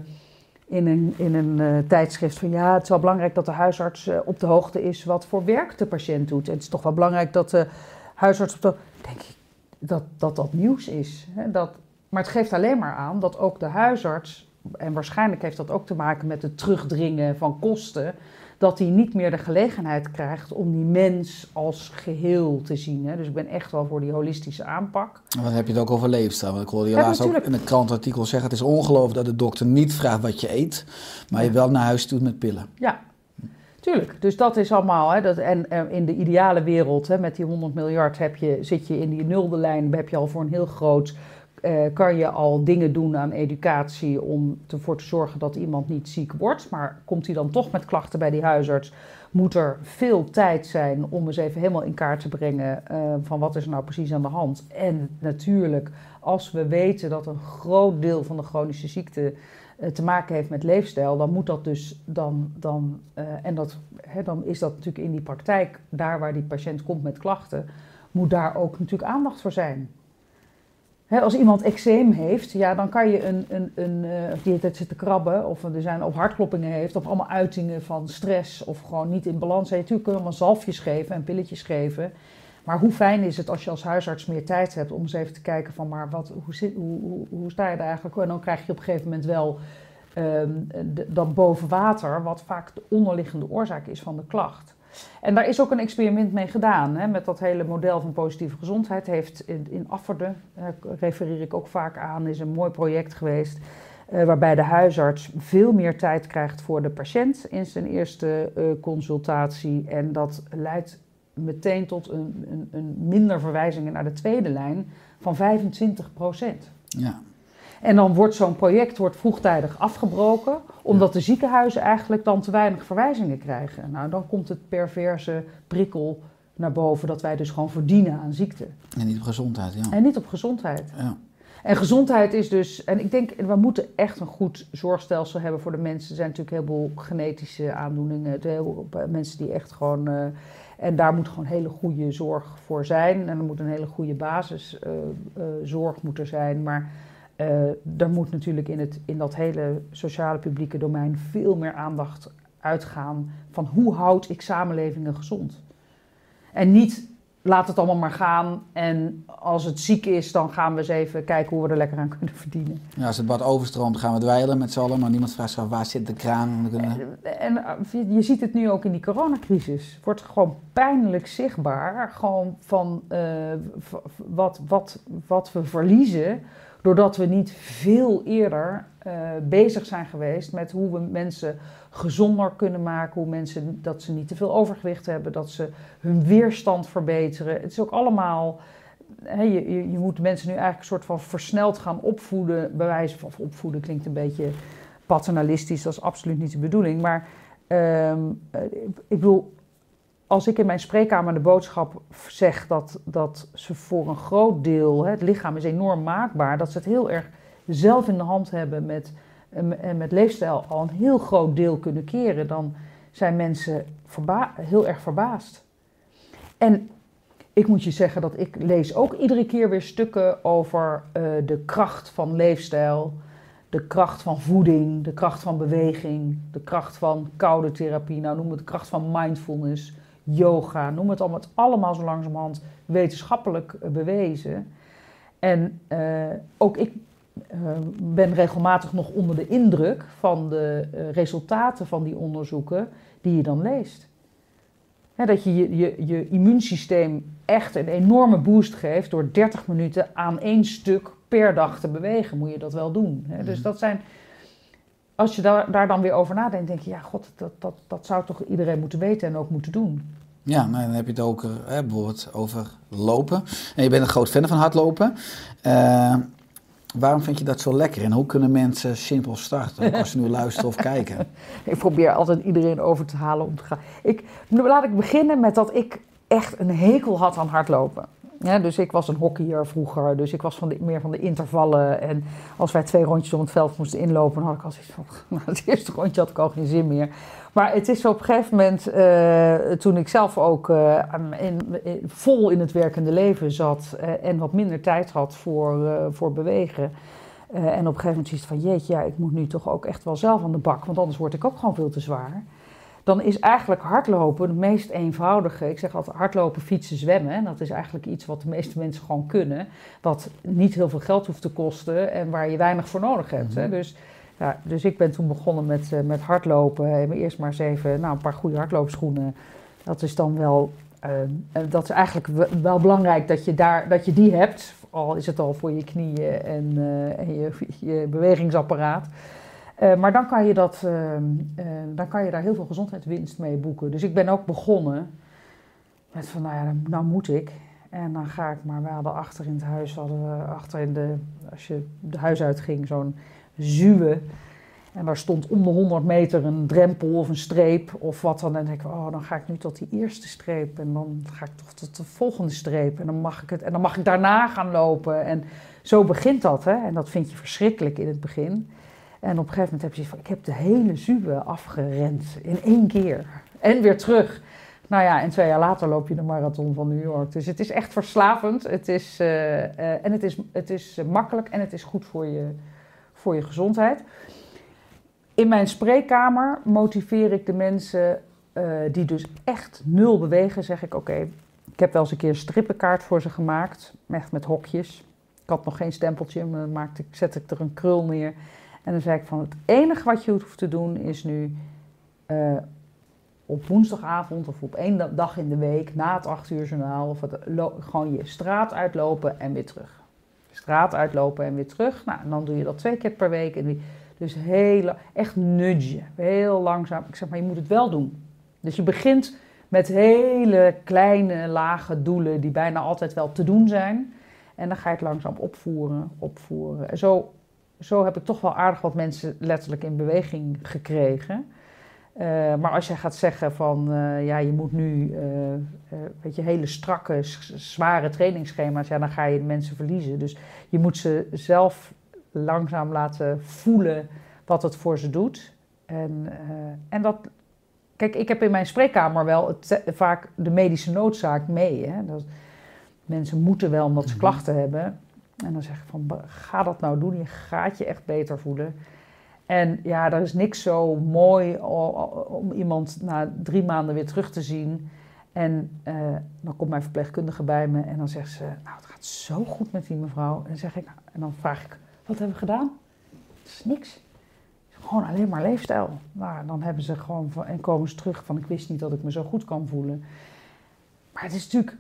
in een, in een eh, tijdschrift van ja, het is wel belangrijk dat de huisarts op de hoogte is wat voor werk de patiënt doet. En het is toch wel belangrijk dat de huisarts op de. Denk ik dat dat, dat nieuws is. Hè? Dat, maar het geeft alleen maar aan dat ook de huisarts, en waarschijnlijk heeft dat ook te maken met het terugdringen van kosten, dat hij niet meer de gelegenheid krijgt om die mens als geheel te zien. Hè? Dus ik ben echt wel voor die holistische aanpak. En dan heb je het ook over leefstijl. Want ik hoorde je Ja, laatst ook in een krantartikel zeggen... het is ongelooflijk dat de dokter niet vraagt wat je eet... maar je wel naar huis doet met pillen. Ja, tuurlijk. Dus dat is allemaal. Hè, dat, en eh, in de ideale wereld, hè, met die 100 miljard, heb je, zit je in die nulde lijn, heb je al voor een heel groot. Eh, kan je al dingen doen aan educatie om ervoor te zorgen dat iemand niet ziek wordt. Maar komt hij dan toch met klachten bij die huisarts, moet er veel tijd zijn om eens even helemaal in kaart te brengen eh, van wat is er nou precies aan de hand. En natuurlijk, als we weten dat een groot deel van de chronische ziekte eh, te maken heeft met leefstijl, dan moet dat dus dan, dan en dat, hè, dan is dat natuurlijk in die praktijk, daar waar die patiënt komt met klachten, moet daar ook natuurlijk aandacht voor zijn. Als iemand eczeem heeft, ja, dan kan je een, een, een of die het zit te krabben, of er zijn, of hartkloppingen heeft, of allemaal uitingen van stress, of gewoon niet in balans. zijn. Natuurlijk kun je allemaal zalfjes geven en pilletjes geven. Maar hoe fijn is het als je als huisarts meer tijd hebt om eens even te kijken van, maar wat, hoe, zit, hoe, hoe, sta je er eigenlijk? En dan krijg je op een gegeven moment wel ehm, dat boven water, wat vaak de onderliggende oorzaak is van de klacht. En daar is ook een experiment mee gedaan, hè, met dat hele model van positieve gezondheid. Heeft in, in Afferden, eh, refereer ik ook vaak aan, is een mooi project geweest. eh, waarbij de huisarts veel meer tijd krijgt voor de patiënt in zijn eerste eh, consultatie. En dat leidt meteen tot een, een, een minder verwijzingen naar de tweede lijn van 25 procent. Ja. En dan wordt zo'n project wordt vroegtijdig afgebroken, omdat de ziekenhuizen eigenlijk dan te weinig verwijzingen krijgen. Nou, dan komt het perverse prikkel naar boven dat wij dus gewoon verdienen aan ziekte. En niet op gezondheid, ja. En niet op gezondheid. ja. En gezondheid is dus, en ik denk, we moeten echt een goed zorgstelsel hebben voor de mensen. Er zijn natuurlijk heel veel genetische aandoeningen, heel, mensen die echt gewoon. eh, en daar moet gewoon hele goede zorg voor zijn. En er moet een hele goede basiszorg moeten zijn. Maar eh, er moet natuurlijk in, het, in dat hele sociale publieke domein veel meer aandacht uitgaan van hoe houd ik samenlevingen gezond. En niet laat het allemaal maar gaan en als het ziek is, dan gaan we eens even kijken hoe we er lekker aan kunnen verdienen. ja, als het bad overstroomt, gaan we dweilen met z'n allen... maar niemand vraagt zich af, waar zit de kraan? En dan kunnen- En eh, je ziet het nu ook in die coronacrisis. Het wordt gewoon pijnlijk zichtbaar, gewoon van eh, wat, wat, wat we verliezen Doordat we niet veel eerder eh, bezig zijn geweest met hoe we mensen gezonder kunnen maken. Hoe mensen dat ze niet te veel overgewicht hebben. Dat ze hun weerstand verbeteren. Het is ook allemaal. Je, je, moet mensen nu eigenlijk een soort van versneld gaan opvoeden. Bij wijze van opvoeden klinkt een beetje paternalistisch. Dat is absoluut niet de bedoeling. Maar ehm, eh, ik bedoel, als ik in mijn spreekkamer de boodschap zeg dat, dat ze voor een groot deel, hè, het lichaam is enorm maakbaar, dat ze het heel erg zelf in de hand hebben met, en met leefstijl al een heel groot deel kunnen keren, dan zijn mensen heel erg verbaasd. En ik moet je zeggen dat ik lees ook iedere keer weer stukken over eh, de kracht van leefstijl, de kracht van voeding, de kracht van beweging, de kracht van koude therapie, nou noem het de kracht van mindfulness, yoga, noem het allemaal, het allemaal zo langzamerhand wetenschappelijk eh, bewezen. En eh, ook ik eh, ben regelmatig nog onder de indruk van de resultaten van die onderzoeken die je dan leest. Dat je je, je je immuunsysteem echt een enorme boost geeft door 30 minuten aan één stuk per dag te bewegen, moet je dat wel doen. Hè? Dus dat zijn, als je daar, daar dan weer over nadenkt, denk je, ja, god, dat, dat, dat zou toch iedereen moeten weten en ook moeten doen. Ja, maar dan heb je het ook eh, hè, bijvoorbeeld over lopen. En je bent een groot fan van hardlopen. Eh, waarom vind je dat zo lekker? En hoe kunnen mensen simpel starten? Als ze nu luisteren of kijken. Ik probeer altijd iedereen over te halen om te gaan. Ik, laat ik beginnen met dat ik echt een hekel had aan hardlopen. Ja, dus ik was een hockeyer vroeger, dus ik was van meer van de intervallen. En als wij twee rondjes om het veld moesten inlopen, dan had ik al zoiets van... Nou, het eerste rondje had ik al geen zin meer. Maar het is op een gegeven moment, eh, toen ik zelf ook eh, in, vol in het werkende leven zat... eh, en wat minder tijd had voor, voor bewegen... en op een gegeven moment zoiets van, jeetje, ja, ik moet nu toch ook echt wel zelf aan de bak, want anders word ik ook gewoon veel te zwaar dan is eigenlijk hardlopen het meest eenvoudige. Ik zeg altijd hardlopen, fietsen, zwemmen. En dat is eigenlijk iets wat de meeste mensen gewoon kunnen. Wat niet heel veel geld hoeft te kosten en waar je weinig voor nodig hebt. hè. Dus, ja, dus ik ben toen begonnen met, eh, met hardlopen. En eerst maar eens even nou, een paar goede hardloopschoenen. Dat is dan wel... eh, en dat is eigenlijk we- wel belangrijk dat je, daar, dat je die hebt. Al is het al voor je knieën en, eh, en je, je bewegingsapparaat. Eh, maar dan kan, je dat, ehm, eh, dan kan je daar heel veel gezondheidswinst mee boeken. Dus ik ben ook begonnen met van, nou ja, nou moet ik. En dan ga ik maar, we hadden achter in het huis, hadden we achter in de, als je de huis uitging, zo'n zuwe. En daar stond om de 100 meter een drempel of een streep of wat dan. En dan denk ik, oh, dan ga ik nu tot die eerste streep. En dan ga ik toch tot de volgende streep. En dan mag ik, het, en dan mag ik daarna gaan lopen. En zo begint dat, hè. En dat vind je verschrikkelijk in het begin. En op een gegeven moment heb je van, ik heb de hele Zuwe afgerend in één keer. En weer terug. Nou ja, en twee jaar later loop je de marathon van New York. Dus het is echt verslavend. Het is, eh, eh, en het is, het is makkelijk en het is goed voor je, voor je gezondheid. In mijn spreekkamer motiveer ik de mensen eh, die dus echt nul bewegen. Zeg ik, oké, ik heb wel eens een keer een strippenkaart voor ze gemaakt. Echt met hokjes. Ik had nog geen stempeltje, maar maakte, zette ik er een krul neer. En dan zei ik van, het enige wat je hoeft te doen is nu eh, op woensdagavond of op één da- dag in de week na het acht uur journaal of gewoon je straat uitlopen en weer terug. Straat uitlopen en weer terug. Nou, en dan doe je dat twee keer per week. En dus heel, echt nudgen, heel langzaam. Ik zeg maar, je moet het wel doen. Dus je begint met hele kleine, lage doelen die bijna altijd wel te doen zijn. En dan ga je het langzaam opvoeren, opvoeren. En zo, zo heb ik toch wel aardig wat mensen letterlijk in beweging gekregen. Eh, maar als je gaat zeggen van, eh, ja, je moet nu, eh, weet je, hele strakke, zware trainingsschema's, ja, dan ga je mensen verliezen. Dus je moet ze zelf langzaam laten voelen wat het voor ze doet. En, en dat, kijk, ik heb in mijn spreekkamer wel het, vaak de medische noodzaak mee. Hè? Dat, mensen moeten wel omdat ze klachten hebben. En dan zeg ik van, ga dat nou doen, je gaat je echt beter voelen. En ja, er is niks zo mooi om iemand na drie maanden weer terug te zien. En eh, dan komt mijn verpleegkundige bij me en dan zegt ze, nou het gaat zo goed met die mevrouw. En dan, zeg ik, nou, en dan vraag ik, wat hebben we gedaan? Het is niks. Gewoon alleen maar leefstijl. Nou, dan hebben ze gewoon en komen ze terug van ik wist niet dat ik me zo goed kan voelen. Maar het is natuurlijk,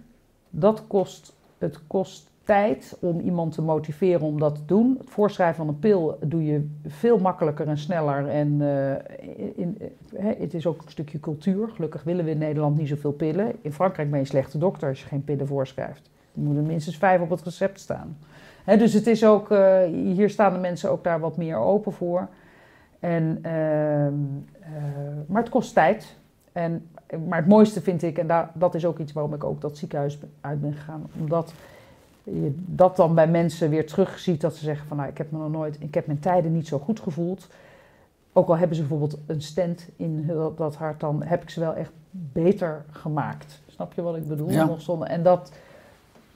dat kost, het kost tijd om iemand te motiveren om dat te doen. Het voorschrijven van een pil doe je veel makkelijker en sneller. En eh, in, hè, het is ook een stukje cultuur. Gelukkig willen we in Nederland niet zoveel pillen. In Frankrijk ben je slechte dokter als je geen pillen voorschrijft. Er moeten minstens vijf op het recept staan. Dus het is ook, eh, hier staan de mensen ook daar wat meer open voor. En, ehm, eh, maar het kost tijd. En, maar het mooiste vind ik, en dat is ook iets waarom ik ook dat ziekenhuis uit ben gegaan, omdat je dat dan bij mensen weer terugziet dat ze zeggen van nou, ik heb me nog nooit, ik heb mijn tijden niet zo goed gevoeld. Ook al hebben ze bijvoorbeeld een stent in dat, hart, dan heb ik ze wel echt beter gemaakt. Snap je wat ik bedoel? Ja. Nog zonder, en dat,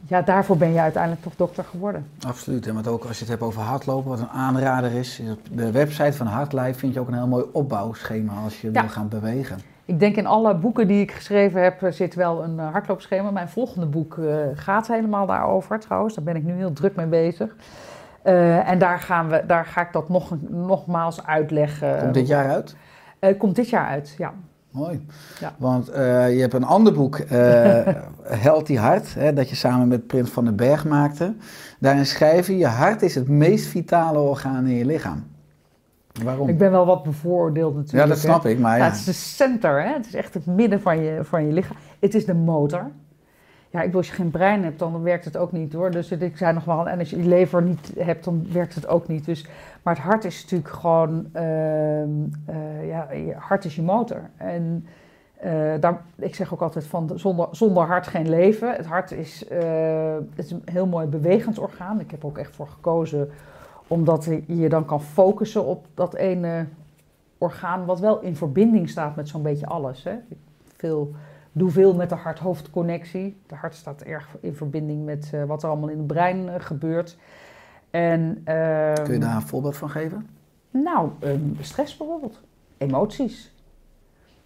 ja, daarvoor ben je uiteindelijk toch dokter geworden. Absoluut. En wat ook als je het hebt over hardlopen, wat een aanrader is, is op de website van Hardlife vind je ook een heel mooi opbouwschema als je Ja. wil gaan bewegen. Ik denk in alle boeken die ik geschreven heb eh, zit wel een eh, hardloopschema. Mijn volgende boek eh, gaat helemaal daarover trouwens. Daar ben ik nu heel druk mee bezig. En daar, gaan we, daar ga ik dat nog, nogmaals uitleggen. Komt dit jaar uit? Komt dit jaar uit, ja. Mooi. Ja. Want je hebt een ander boek, Healthy Hart, hè, dat je samen met Prins van den Berg maakte. Daarin schrijf je, je hart is het meest vitale orgaan in je lichaam. Waarom? Ik ben wel wat bevooroordeeld ja, natuurlijk. dat snap ik, maar Ja, ja. het is de center, hè? het is echt het midden van je, van je lichaam. Het is de motor. Ja, ik bedoel, als je geen brein hebt, dan werkt het ook niet hoor. Dus ik zei nog wel, en als je je lever niet hebt, dan werkt het ook niet. Dus, maar het hart is natuurlijk gewoon, eh, ja, je hart is je motor. En eh, daar, ik zeg ook altijd van, zonder, zonder hart geen leven. Het hart is, eh, het is een heel mooi bewegend orgaan. Ik heb er ook echt voor gekozen, omdat je je dan kan focussen op dat ene orgaan, wat wel in verbinding staat met zo'n beetje alles. Hè. Veel, doe veel met de hart-hoofdconnectie. De hart staat erg in verbinding met eh, wat er allemaal in het brein eh, gebeurt. En, ehm, Kun je daar een voorbeeld van geven? Nou, ehm, stress bijvoorbeeld. Emoties.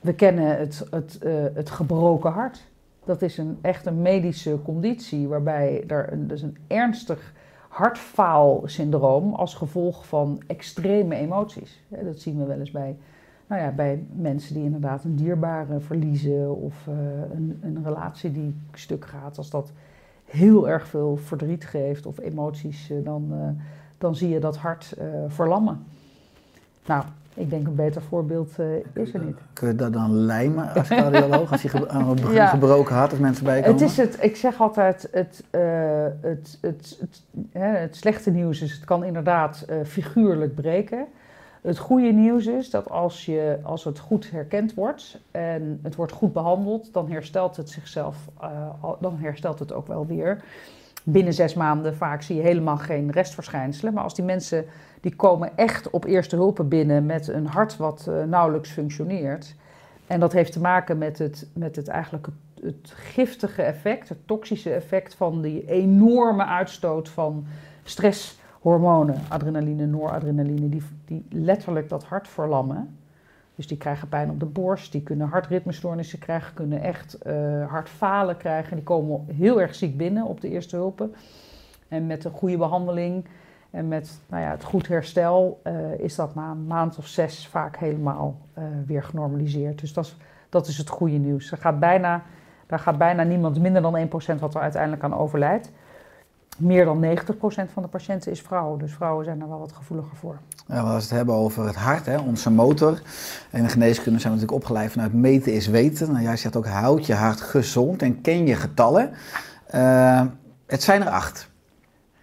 We kennen het, het, eh, het gebroken hart. Dat is een, echt een medische conditie waarbij er een, dus een ernstig hartfaalsyndroom als gevolg van extreme emoties. Dat zien we wel eens bij, nou ja, bij mensen die inderdaad een dierbare verliezen of eh, een, een relatie die stuk gaat. Als dat heel erg veel verdriet geeft of emoties, eh, dan, eh, dan zie je dat hart verlammen. Nou, ik denk een beter voorbeeld eh, is er niet. Kun je dat dan lijmen als cardioloog? als je ge- een Ja. gebroken hart, als mensen bij je komen? Het is het, ik zeg altijd, het, eh, het, het, het, hè, het slechte nieuws is, het kan inderdaad eh, figuurlijk breken. Het goede nieuws is dat als, je, als het goed herkend wordt en het wordt goed behandeld, dan herstelt het zichzelf, dan herstelt het ook wel weer. Binnen zes maanden vaak zie je helemaal geen restverschijnselen. Maar als die mensen, die komen echt op eerste hulpen binnen met een hart wat eh, nauwelijks functioneert. En dat heeft te maken met het, met het eigenlijk het, het giftige effect, het toxische effect van die enorme uitstoot van stresshormonen, adrenaline, noradrenaline, die, die letterlijk dat hart verlammen. Dus die krijgen pijn op de borst, die kunnen hartritmestoornissen krijgen, kunnen echt eh, hartfalen krijgen. Die komen heel erg ziek binnen op de eerste hulpen. En met een goede behandeling en met nou ja, het goed herstel eh, is dat na een maand of zes vaak helemaal eh, weer genormaliseerd. Dus dat is, dat is het goede nieuws. Er gaat bijna, daar gaat bijna niemand, minder dan 1% wat er uiteindelijk aan overlijdt. Meer dan 90% van de patiënten is vrouw. Dus vrouwen zijn er wel wat gevoeliger voor. Ja, als we het hebben over het hart, hè, onze motor. En de geneeskunde zijn we natuurlijk opgeleid vanuit meten is weten. Nou, jij zegt ook, houd je hart gezond en ken je getallen. Eh, het zijn er acht.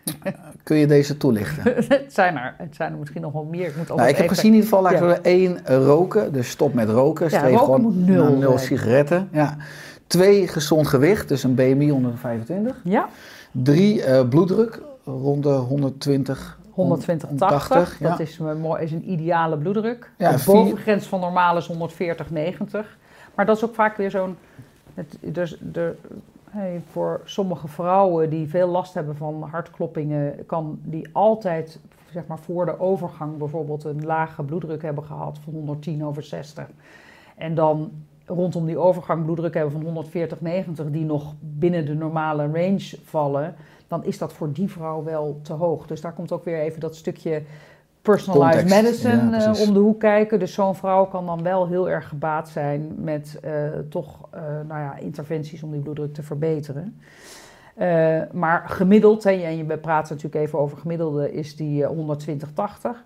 Kun je deze toelichten? het, zijn er, het zijn er misschien nog wel meer. Ik, moet Nou, ik heb gezien in ieder geval, laten Ja. we één roken. Dus stop met roken. Ja, Streef roken gewoon nul nul sigaretten. Ja. Twee, gezond gewicht. Dus een BMI onder de 25. Ja, Drie, eh, bloeddruk rond de 120. 120, 80. 80, ja. Dat is, een mooi- is een ideale bloeddruk. Ja, de bovengrens van normaal is 140, 90. Maar dat is ook vaak weer zo'n... Dus de, hey, voor sommige vrouwen die veel last hebben van hartkloppingen... kan die altijd zeg maar, voor de overgang bijvoorbeeld een lage bloeddruk hebben gehad... van 110 over 60. En dan rondom die overgang bloeddruk hebben van 140, 90... die nog binnen de normale range vallen... dan is dat voor die vrouw wel te hoog. Dus daar komt ook weer even dat stukje personalized Context, medicine ja, eh, om de hoek kijken. Dus zo'n vrouw kan dan wel heel erg gebaat zijn met eh, toch eh, nou ja, interventies om die bloeddruk te verbeteren. Maar gemiddeld, hè, en je praat natuurlijk even over gemiddelde, is die eh, 120-80.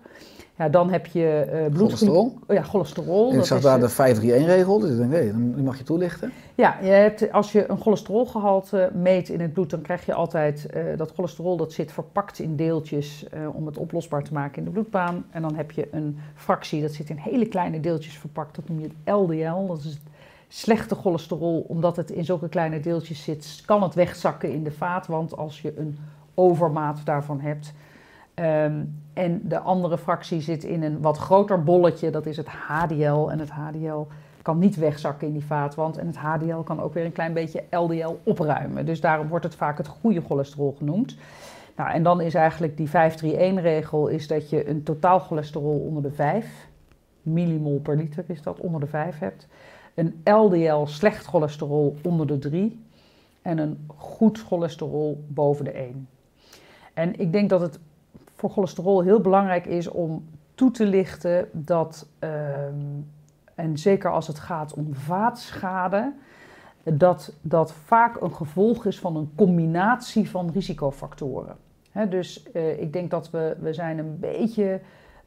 Ja, dan heb je eh bloed... Cholesterol? Oh ja, cholesterol. En ik dat zag daar eh, de 531-regel, dus ik denk, hé, die mag je toelichten. Ja, je hebt, als je een cholesterolgehalte meet in het bloed, dan krijg je altijd eh, dat cholesterol dat zit verpakt in deeltjes eh, om het oplosbaar te maken in de bloedbaan. En dan heb je een fractie, dat zit in hele kleine deeltjes verpakt, dat noem je het LDL. Dat is het slechte cholesterol, omdat het in zulke kleine deeltjes zit, kan het wegzakken in de vaatwand als je een overmaat daarvan hebt. Ehm, en de andere fractie zit in een wat groter bolletje, dat is het HDL. En het HDL kan niet wegzakken in die vaatwand. En het HDL kan ook weer een klein beetje LDL opruimen. Dus daarom wordt het vaak het goede cholesterol genoemd. Nou, en dan is eigenlijk die 531-regel is dat je een totaal cholesterol onder de 5 millimol per liter is dat, onder de 5 hebt. Een LDL slecht cholesterol onder de 3 en een goed cholesterol boven de 1. En ik denk dat het voor cholesterol heel belangrijk is om toe te lichten dat, ehm, en zeker als het gaat om vaatschade, dat dat vaak een gevolg is van een combinatie van risicofactoren. Dus eh, ik denk dat we, we zijn een beetje,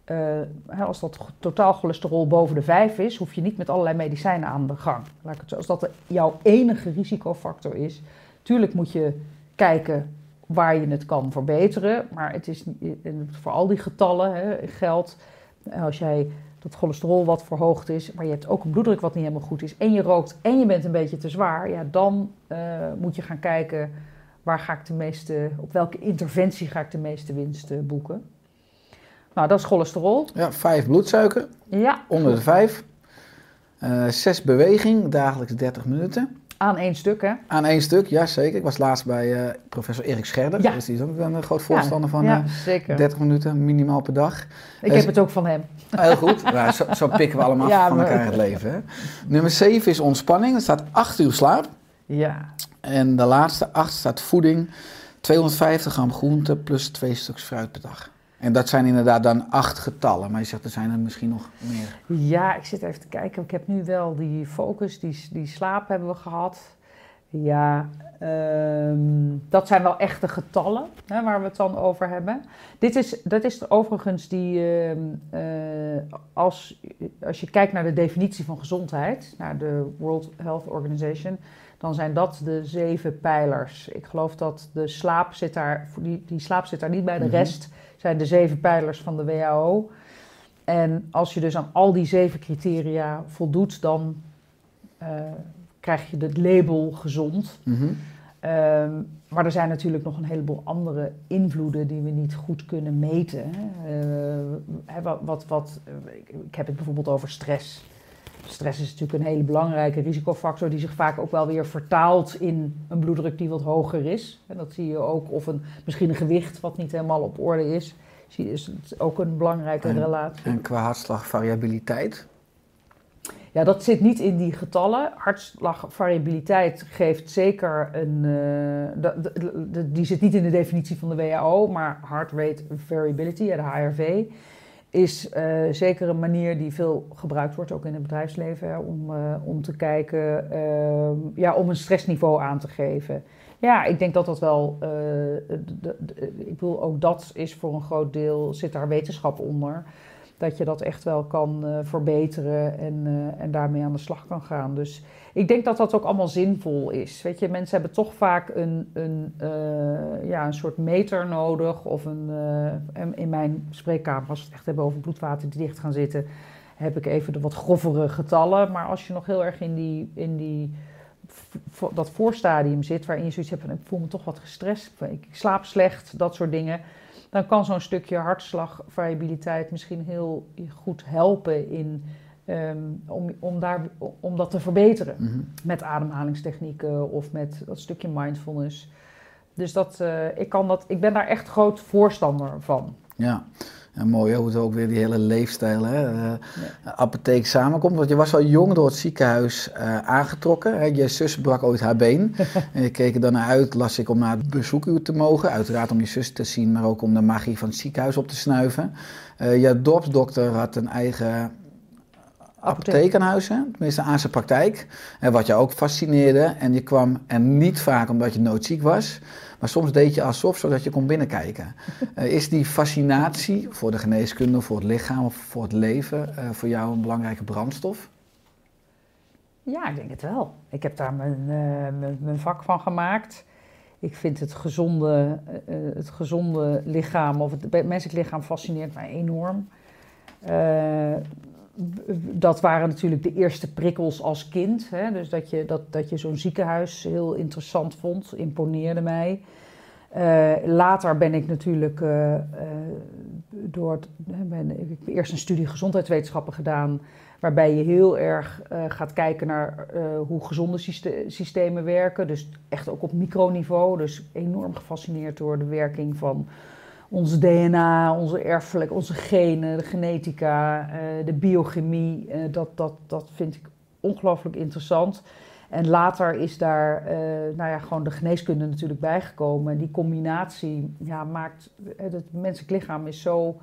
eh, als dat totaal cholesterol boven de 5 is, hoef je niet met allerlei medicijnen aan de gang. Laat ik het zo, als dat jouw enige risicofactor is, tuurlijk moet je kijken waar je het kan verbeteren. Maar het is voor al die getallen hè, geldt, eh, als jij dat cholesterol wat verhoogd is, maar je hebt ook een bloeddruk wat niet helemaal goed is, en je rookt en je bent een beetje te zwaar, ja, dan eh, moet je gaan kijken waar ga ik de meeste, op welke interventie ga ik de meeste winst eh, boeken. Nou, dat is cholesterol. Ja, 5 bloedsuiker, Ja, onder de 5. Eh 6 beweging, dagelijks 30 minuten. Aan één stuk, hè? Aan één stuk, ja zeker. Ik was laatst bij eh, professor Erik Scherder. Ja. Dus die is ook een groot voorstander van ja, eh, zeker. 30 minuten minimaal per dag. Ik Eh, heb het ook van hem. Heel goed. Zo, zo pikken we allemaal van maar- elkaar het leven. Hè. Nummer 7 is ontspanning. Er staat 8 uur slaap. Ja, En de laatste 8 staat voeding. 250 gram groente plus 2 stuks fruit per dag. En dat zijn inderdaad dan 8 getallen. Maar je zegt er zijn er misschien nog meer. Ja, ik zit even te kijken. Ik heb nu wel die focus, die, die slaap hebben we gehad. Ja, ehm, dat zijn wel echte getallen hè, waar we het dan over hebben. Dit is, dat is overigens die, ehm, eh, als, als je kijkt naar de definitie van gezondheid, naar de World Health Organization, dan zijn dat de zeven pijlers. Ik geloof dat de slaap zit daar, die, die slaap zit daar niet bij, de Mhm. rest zijn de zeven pijlers van de WHO. En als je dus aan al die zeven criteria voldoet, dan eh, krijg je het label gezond. Mhm. Ehm, maar er zijn natuurlijk nog een heleboel andere invloeden die we niet goed kunnen meten. Hè. Eh, wat, wat, ik heb het bijvoorbeeld over stress. Stress is natuurlijk een hele belangrijke risicofactor die zich vaak ook wel weer vertaalt in een bloeddruk die wat hoger is. En dat zie je ook, of een, misschien een gewicht wat niet helemaal op orde is. Is het ook een belangrijke En- relatie. En qua hartslagvariabiliteit. Ja, dat zit niet in die getallen. Hartslagvariabiliteit geeft zeker een. eh, die zit niet in de definitie van de WHO, maar heart rate variability, de HRV, is eh, zeker een manier die veel gebruikt wordt, ook in het bedrijfsleven, om, eh, om te kijken, eh, ja, om een stressniveau aan te geven. Ja, ik denk dat dat wel. eh, ik bedoel, ook dat is voor een groot deel zit daar wetenschap onder dat je dat echt wel kan eh, verbeteren en, eh, en daarmee aan de slag kan gaan. Dus ik denk dat dat ook allemaal zinvol is. Weet je, mensen hebben toch vaak een, een, eh, ja, een soort meter nodig. Of een, en in mijn spreekkamer, als we het echt hebben over bloedvaten die dicht gaan zitten, heb ik even de wat grovere getallen. Maar als je nog heel erg in, die, in die, dat voorstadium zit, waarin je zoiets hebt van ik voel me toch wat gestrest, ik slaap slecht, dat soort dingen dan kan zo'n stukje hartslagvariabiliteit misschien heel goed helpen in, ehm, om, om, daar, om dat te verbeteren. Mhm. Met ademhalingstechnieken of met dat stukje mindfulness. Dus dat, eh, ik, kan dat, ik ben daar echt groot voorstander van. Ja. En mooi hè, hoe het ook weer die hele leefstijl, hè, eh, apotheek samenkomt. Want je was al jong door het ziekenhuis eh, aangetrokken. Hè. Je zus brak ooit haar been. en je keek er dan naar uit, las ik, om naar het bezoekuur te mogen. Uiteraard om je zus te zien, maar ook om de magie van het ziekenhuis op te snuiven. Eh je dorpsdokter had een eigen apothekenhuizen, tenminste aan zijn praktijk. En wat je ook fascineerde. En je kwam er niet vaak omdat je noodziek was. Maar soms deed je alsof, zodat je kon binnenkijken. Eh, is die fascinatie voor de geneeskunde, voor het lichaam of voor het leven eh, voor jou een belangrijke brandstof? Ja, ik denk het wel. Ik heb daar mijn, eh, mijn, mijn vak van gemaakt. Ik vind het gezonde, het gezonde lichaam, of het menselijk lichaam, fascineert mij enorm. Eh, dat waren natuurlijk de eerste prikkels als kind. Hè? Dus dat je, dat, dat je zo'n ziekenhuis heel interessant vond, imponeerde mij. Eh, later ben ik natuurlijk eh, eh, door ben, ik heb eerst een studie gezondheidswetenschappen gedaan, waarbij je heel erg gaat kijken naar hoe gezonde syste- systemen werken. Dus echt ook op microniveau. Dus enorm gefascineerd door de werking van ons DNA, onze erfelijk, onze genen, de genetica, eh, de biochemie. Eh, dat, dat, dat vind ik ongelooflijk interessant. En later is daar eh, nou ja, gewoon de geneeskunde natuurlijk bijgekomen. En die combinatie ja, maakt... Het, menselijk lichaam is zo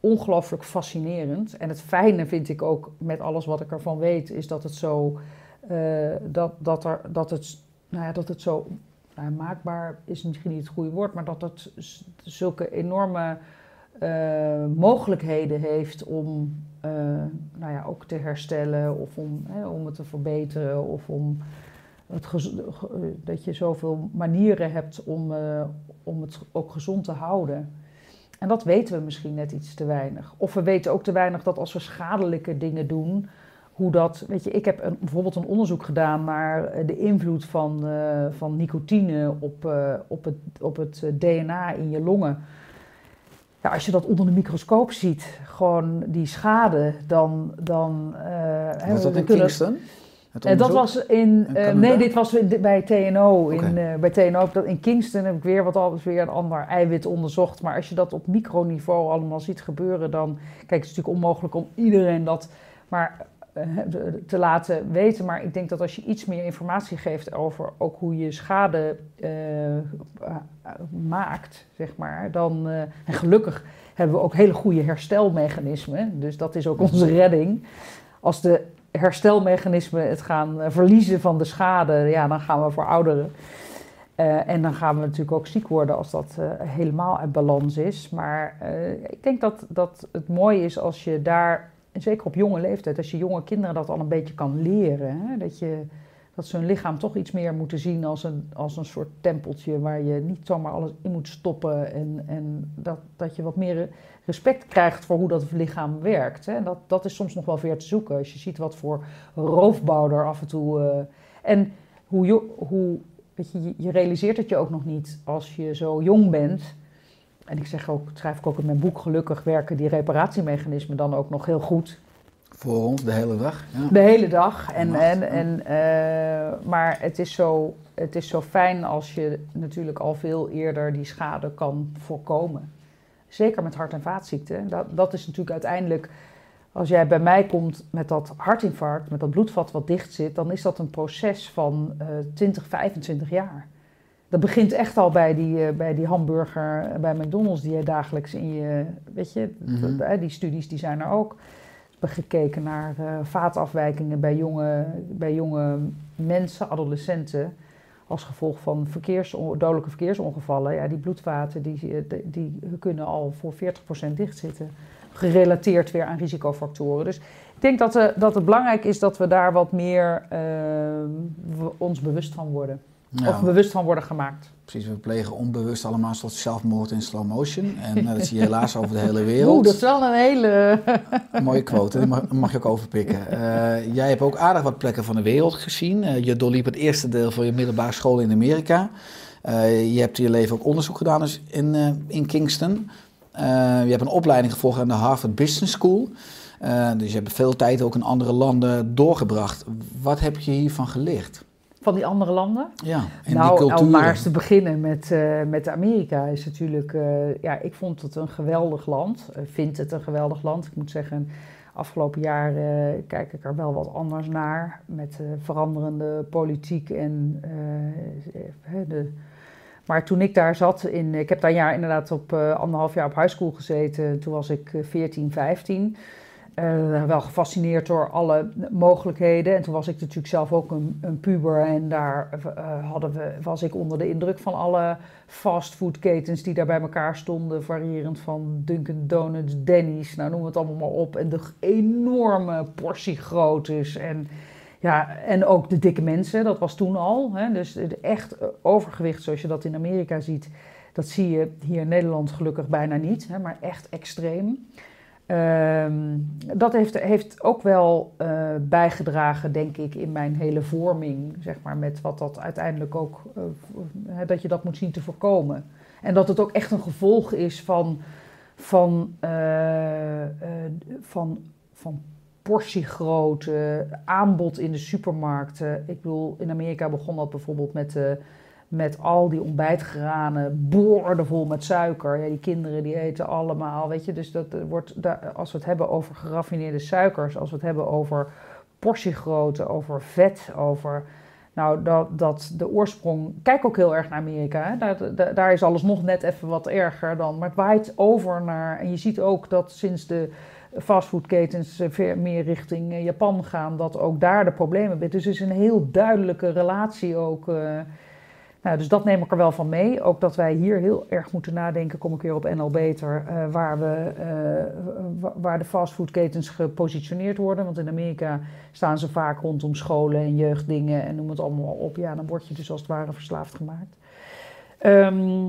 ongelooflijk fascinerend. En het fijne vind ik ook met alles wat ik ervan weet... is dat het zo... dat, dat, er, dat, het, nou ja, dat het zo... Maakbaar is misschien niet het goede woord... maar dat het zulke enorme eh, mogelijkheden heeft om eh, nou ja, ook te herstellen of om, hè, om het te verbeteren of om dat je zoveel manieren hebt om, eh, om het ook gezond te houden. En dat weten we misschien net iets te weinig. Of we weten ook te weinig dat als we schadelijke dingen doen, hoe dat. Weet je, ik heb een, bijvoorbeeld een onderzoek gedaan naar eh, de invloed van, eh, van nicotine op, eh, op het, op het DNA in je longen. Ja, als je dat onder de microscoop ziet, gewoon die schade, dan. dan hè, Was dat in Kingston? Eh, dat was in. Nee, dit was bij TNO. In, bij TNO dat in Kingston heb ik weer wat alles weer een ander eiwit onderzocht. Maar als je dat op microniveau allemaal ziet gebeuren, dan. Kijk, het is natuurlijk onmogelijk om iedereen dat maar, te laten weten. Maar ik denk dat als je iets meer informatie geeft over ook hoe je schade eh, eh, maakt, zeg maar, dan. eh, en gelukkig hebben we ook hele goede herstelmechanismen. Dus dat is ook onze redding. Als de herstelmechanismen het gaan eh, verliezen van de schade, ja, dan gaan we verouderen. Eh en dan gaan we natuurlijk ook ziek worden als dat eh, helemaal uit balans is. Maar eh, ik denk dat, dat het mooi is als je daar, en zeker op jonge leeftijd, als je jonge kinderen dat al een beetje kan leren. Hè? Dat, je, dat ze hun lichaam toch iets meer moeten zien als een, als een soort tempeltje waar je niet zomaar alles in moet stoppen. En, en dat, dat je wat meer respect krijgt voor hoe dat lichaam werkt. Hè? Dat, dat is soms nog wel weer te zoeken. Als je ziet wat voor roofbouw er af en toe. eh, en hoe, hoe je- je realiseert het je ook nog niet als je zo jong bent. En ik zeg ook, schrijf ik ook in mijn boek, gelukkig werken die reparatiemechanismen dan ook nog heel goed. Voor ons de hele dag. Ja. De hele dag. En, Nacht, en, en, eh, maar het is, zo, het is zo fijn als je natuurlijk al veel eerder die schade kan voorkomen. Zeker met hart- en vaatziekten. Dat, dat is natuurlijk uiteindelijk, als jij bij mij komt met dat hartinfarct, met dat bloedvat wat dicht zit, dan is dat een proces van eh 20, 25 jaar. Dat begint echt al bij die, eh, bij die hamburger eh, bij McDonald's die je dagelijks in je, weet je, Mhm. eh, die studies die zijn er ook. We hebben gekeken naar vaatafwijkingen bij jonge, bij jonge mensen, adolescenten, als gevolg van verkeers, dodelijke verkeersongevallen. Ja, die bloedvaten die, die, kunnen al voor 40% dichtzitten, gerelateerd weer aan risicofactoren. Dus ik denk dat, eh, dat het belangrijk is dat we daar wat meer eh, we- ons bewust van worden. Ja, Of bewust van worden gemaakt. precies, we plegen onbewust allemaal een soort zelfmoord in slow motion. En eh, dat zie je helaas over de hele wereld. Oeh, dat is wel een hele... Een mooie quote, die mag, mag je ook overpikken. Eh, jij hebt ook aardig wat plekken van de wereld gezien. Eh, je doorliep het eerste deel van je middelbare school in Amerika. Je hebt in je leven ook onderzoek gedaan dus in, in Kingston. Je hebt een opleiding gevolgd aan de Harvard Business School. Dus je hebt veel tijd ook in andere landen doorgebracht. Wat heb je hiervan geleerd? Van die andere landen? Ja, in nou, die maar eens te beginnen met, eh, met Amerika is natuurlijk... eh, ja, ik vond het een geweldig land. Ik vind het een geweldig land. Ik moet zeggen, afgelopen jaar kijk ik er wel wat anders naar. Met veranderende politiek en... de, maar toen ik daar zat, in, ik heb daar jaar inderdaad op anderhalf jaar op high school gezeten. Toen was ik eh, 14, 15. Eh, wel gefascineerd door alle mogelijkheden. En toen was ik natuurlijk zelf ook een, een puber. En daar eh, hadden we, was ik onder de indruk van alle fastfoodketens die daar bij elkaar stonden. Variërend van Dunkin' Donuts, Denny's, nou noem het allemaal maar op. En de enorme portiegroottes. En, ja, en ook de dikke mensen, dat was toen al. Hè? Dus echt eh, overgewicht zoals je dat in Amerika ziet. Dat zie je hier in Nederland gelukkig bijna niet. Hè? Maar echt extreem. Ehm, dat heeft, heeft ook wel eh, bijgedragen, denk ik, in mijn hele vorming, zeg maar, met wat dat uiteindelijk ook, eh, dat je dat moet zien te voorkomen. En dat het ook echt een gevolg is van, van, eh, van, van portiegrootte, aanbod in de supermarkten. Ik bedoel, in Amerika begon dat bijvoorbeeld met met al die ontbijtgranen, boordevol met suiker. Ja, die kinderen die eten allemaal, weet je. Dus dat eh, wordt, als we het hebben over geraffineerde suikers, als we het hebben over portiegrootte, over vet, over... Nou, dat, dat de oorsprong... Kijk ook heel erg naar Amerika. Hè? Daar, daar, is alles nog net even wat erger dan. Maar het waait over naar... En je ziet ook dat sinds de fastfoodketens eh, meer richting eh, Japan gaan... dat ook daar de problemen. Dus er is een heel duidelijke relatie ook... nou, dus dat neem ik er wel van mee. Ook dat wij hier heel erg moeten nadenken, kom ik weer op NL Beter, eh, waar, we, eh, wa- waar de fastfoodketens gepositioneerd worden. Want in Amerika staan ze vaak rondom scholen en jeugddingen en noem het allemaal op. Ja, dan word je dus als het ware verslaafd gemaakt. Ehm,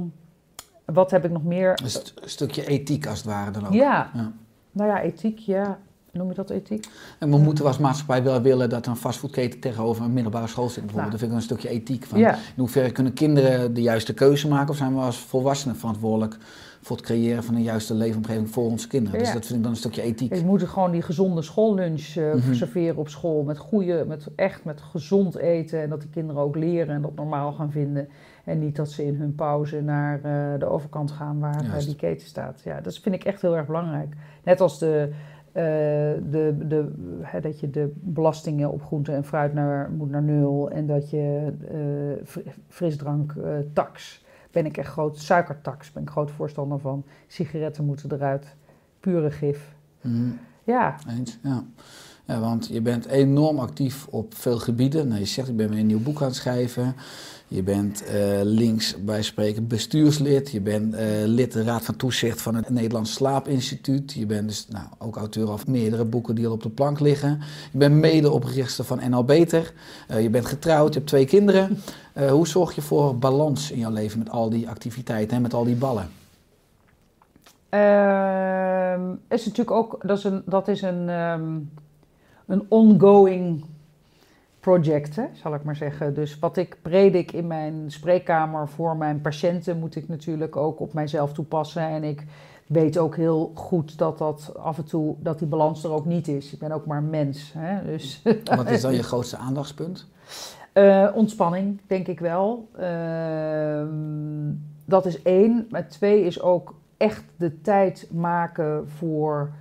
wat heb ik nog meer? Een st- stukje ethiek als het ware dan ook. Ja. Ja. nou ja, ethiek, ja. Noem je dat ethiek? En we moeten als maatschappij wel willen dat een fastfoodketen tegenover een middelbare school zit. Bijvoorbeeld. Nou. Dat vind ik een stukje ethiek. Van Ja. In hoeverre kunnen kinderen de juiste keuze maken? Of zijn we als volwassenen verantwoordelijk voor het creëren van een juiste leefomgeving voor onze kinderen? Dus dat vind ik dan een stukje ethiek. Je moet gewoon die gezonde schoollunch eh, Mhm. serveren op school. Met goede, met echt met gezond eten. En dat de kinderen ook leren en dat normaal gaan vinden. En niet dat ze in hun pauze naar eh, de overkant gaan waar eh, die keten staat. Ja, dat vind ik echt heel erg belangrijk. Net als de, eh, de, de, hè, dat je de belastingen op groente en fruit naar, moet naar nul. En dat je fri- frisdrank eh, tax. Ben ik echt groot. Suikertax ben ik groot voorstander van. Sigaretten moeten eruit. Pure gif. Mhm. Ja, Eens, ja. Ja. Want je bent enorm actief op veel gebieden. Nou, je zegt, ik ben weer een nieuw boek aan het schrijven. Je bent eh, links bij spreken bestuurslid. Je bent eh, lid de Raad van Toezicht van het Nederlands Slaapinstituut. Je bent dus nou, ook auteur van meerdere boeken die al op de plank liggen. Je bent medeoprichter van NL Beter. Eh, je bent getrouwd, je hebt twee kinderen. Eh, hoe zorg je voor balans in jouw leven met al die activiteiten en met al die ballen? Ehm, is natuurlijk ook, dat is een, dat is een, ehm, een ongoing project, hè, zal ik maar zeggen. Dus wat ik predik in mijn spreekkamer voor mijn patiënten, moet ik natuurlijk ook op mijzelf toepassen. En ik weet ook heel goed dat dat af en toe, dat die balans er ook niet is. Ik ben ook maar mens. Hè, dus Wat is dan je grootste aandachtspunt? eh, ontspanning, denk ik wel. Ehm, dat is één. Maar twee is ook echt de tijd maken voor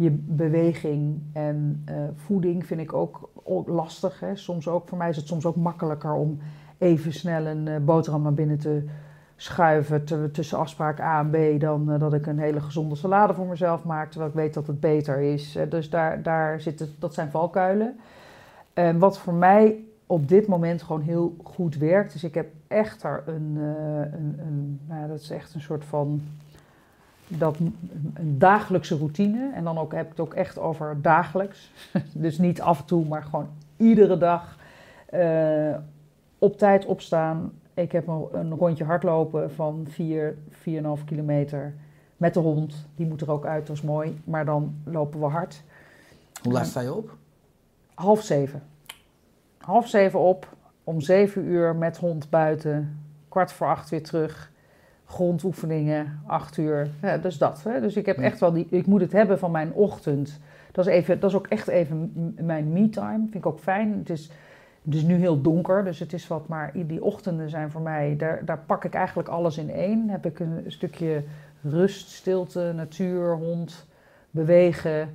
je beweging en eh, voeding. Vind ik ook lastig. Hè? Soms ook, voor mij is het soms ook makkelijker om even snel een eh, boterham naar binnen te schuiven tussen afspraak A en B dan eh, dat ik een hele gezonde salade voor mezelf maak, terwijl ik weet dat het beter is. Dus daar, daar zitten, dat zijn valkuilen. En wat voor mij op dit moment gewoon heel goed werkt. Dus ik heb echt daar een, een, een nou dat is echt een soort van dat, een dagelijkse routine. En dan ook, heb ik het ook echt over dagelijks. dus niet af en toe, maar gewoon iedere dag eh, op tijd opstaan. Ik heb een, een rondje hardlopen van 4, 4,5 kilometer met de hond. Die moet er ook uit, dat is mooi. Maar dan lopen we hard. Hoe laat sta je op? Half zeven. Half zeven op, om zeven uur met hond buiten, kwart voor acht weer terug. Grondoefeningen, acht uur. Ja, dus dat. Hè. Dus ik heb echt wel die. Ik moet het hebben van mijn ochtend. Dat is, even, dat is ook echt even mijn me-time. Vind ik ook fijn. Het is, het is nu heel donker, dus het is wat. Maar die ochtenden zijn voor mij. Daar, daar pak ik eigenlijk alles in één. Heb ik een stukje rust, stilte, natuur, hond, bewegen.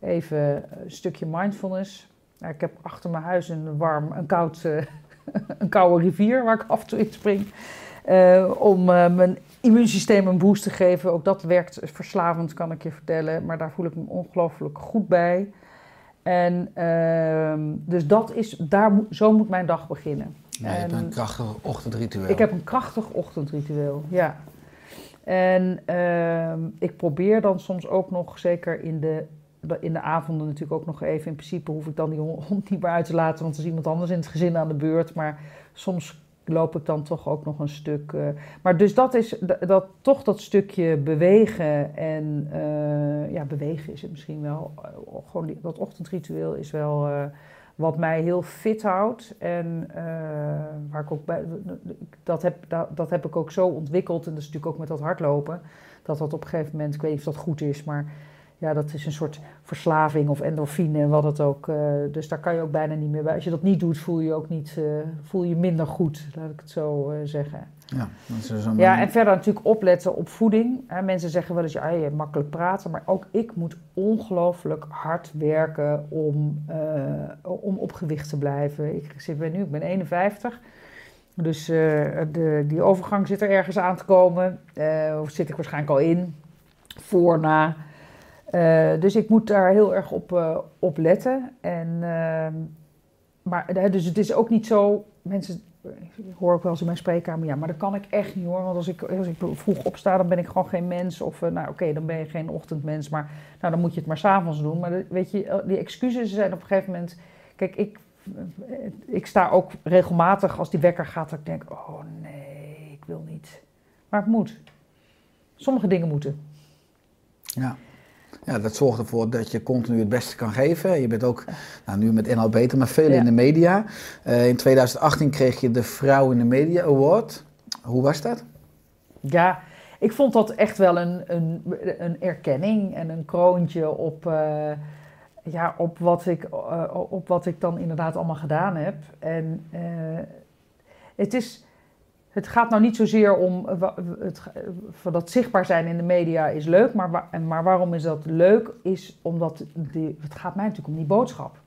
Even een stukje mindfulness. Nou, ik heb achter mijn huis een warm, een koud, eh, een koude rivier waar ik af en toe in spring. Eh, om eh, mijn immuunsysteem een boost te geven. Ook dat werkt verslavend, kan ik je vertellen. Maar daar voel ik me ongelooflijk goed bij. En ehm, dus dat is, daar, zo moet mijn dag beginnen. Ja, je hebt En- een krachtig ochtendritueel. Ik heb een krachtig ochtendritueel, ja. En ehm, ik probeer dan soms ook nog, zeker in de, in de avonden natuurlijk ook nog even... in principe hoef ik dan die hond niet meer uit te laten... want er is iemand anders in het gezin aan de beurt. Maar soms loop ik dan toch ook nog een stuk... eh, maar dus dat is dat, toch dat stukje bewegen en... eh, ja, bewegen is het misschien wel. eh, gewoon dat ochtendritueel is wel... wat mij heel fit houdt en waar ik ook bij, dat heb, dat, dat heb ik ook zo ontwikkeld. En dat is natuurlijk ook met dat hardlopen. Dat dat op een gegeven moment, ik weet niet of dat goed is, maar ja, dat is een soort verslaving of endorfine, wat het ook. eh, dus daar kan je ook bijna niet meer bij. Als je dat niet doet, voel je ook niet, eh, voel je minder goed, laat ik het zo eh, zeggen. Ja, dat is dus Ja, en verder natuurlijk opletten op voeding. Hè, mensen zeggen wel eens, ja, je makkelijk praten. Maar ook ik moet ongelooflijk hard werken om, om op gewicht te blijven. Ik zit ben nu, ik ben 51. Dus de, die overgang zit er ergens aan te komen. Of zit ik waarschijnlijk al in. Voor, na. Eh, dus ik moet daar heel erg op, eh, op letten. En, ehm, maar, eh, dus het is ook niet zo... Mensen ik hoor ook wel eens in mijn spreekkamer, ja, maar dat kan ik echt niet hoor. Want als ik, als ik vroeg opsta, dan ben ik gewoon geen mens. Of, eh, nou oké, dan ben je geen ochtendmens. Maar nou, dan moet je het maar s'avonds doen. Maar weet je, eh, die excuses zijn op een gegeven moment... Kijk, ik, eh, ik sta ook regelmatig als die wekker gaat, dat ik denk, oh nee, ik wil niet. Maar het moet. Sommige dingen moeten. Ja. Ja, dat zorgt ervoor dat je continu het beste kan geven. Je bent ook, nou, nu met NL Beter, maar veel Ja. in de media. Eh, in 2018 kreeg je de Vrouw in de Media Award. Hoe was dat? Ja, ik vond dat echt wel een, een, een erkenning en een kroontje op, eh, ja, op, wat ik, eh, op wat ik dan inderdaad allemaal gedaan heb. En het, is, het gaat nou niet zozeer om eh, wa- het, van dat zichtbaar zijn in de media is leuk, maar, maar waarom is dat leuk? Is omdat het gaat mij natuurlijk om die boodschap.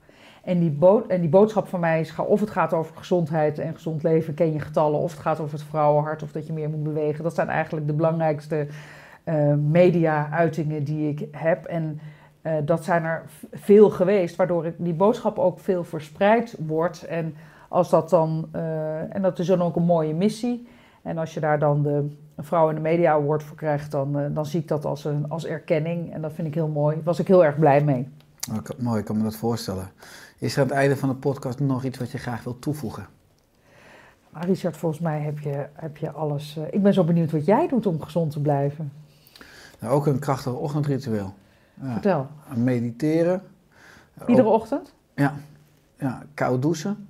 En die, en die boodschap van mij is, of het gaat over gezondheid en gezond leven, ken je getallen, of het gaat over het vrouwenhart, of dat je meer moet bewegen. Dat zijn eigenlijk de belangrijkste eh, media-uitingen die ik heb. En eh, dat zijn er veel geweest, waardoor ik, die boodschap ook veel verspreid wordt. En als dat dan, eh, en dat is dan ook een mooie missie. En als je daar dan de Vrouw in de Media Award voor krijgt, dan, eh, dan zie ik dat als, een, als erkenning. En dat vind ik heel mooi. Daar was ik heel erg blij mee. Oh, ik- mooi, ik kan me dat voorstellen. Is er aan het einde van de podcast nog iets wat je graag wilt toevoegen? Maar Richard, volgens mij heb je, heb je alles. eh, ik ben zo benieuwd wat jij doet om gezond te blijven. Nou, ook een krachtig ochtendritueel. Ja, Vertel. mediteren. Iedere ochtend? Ja, ja koud douchen.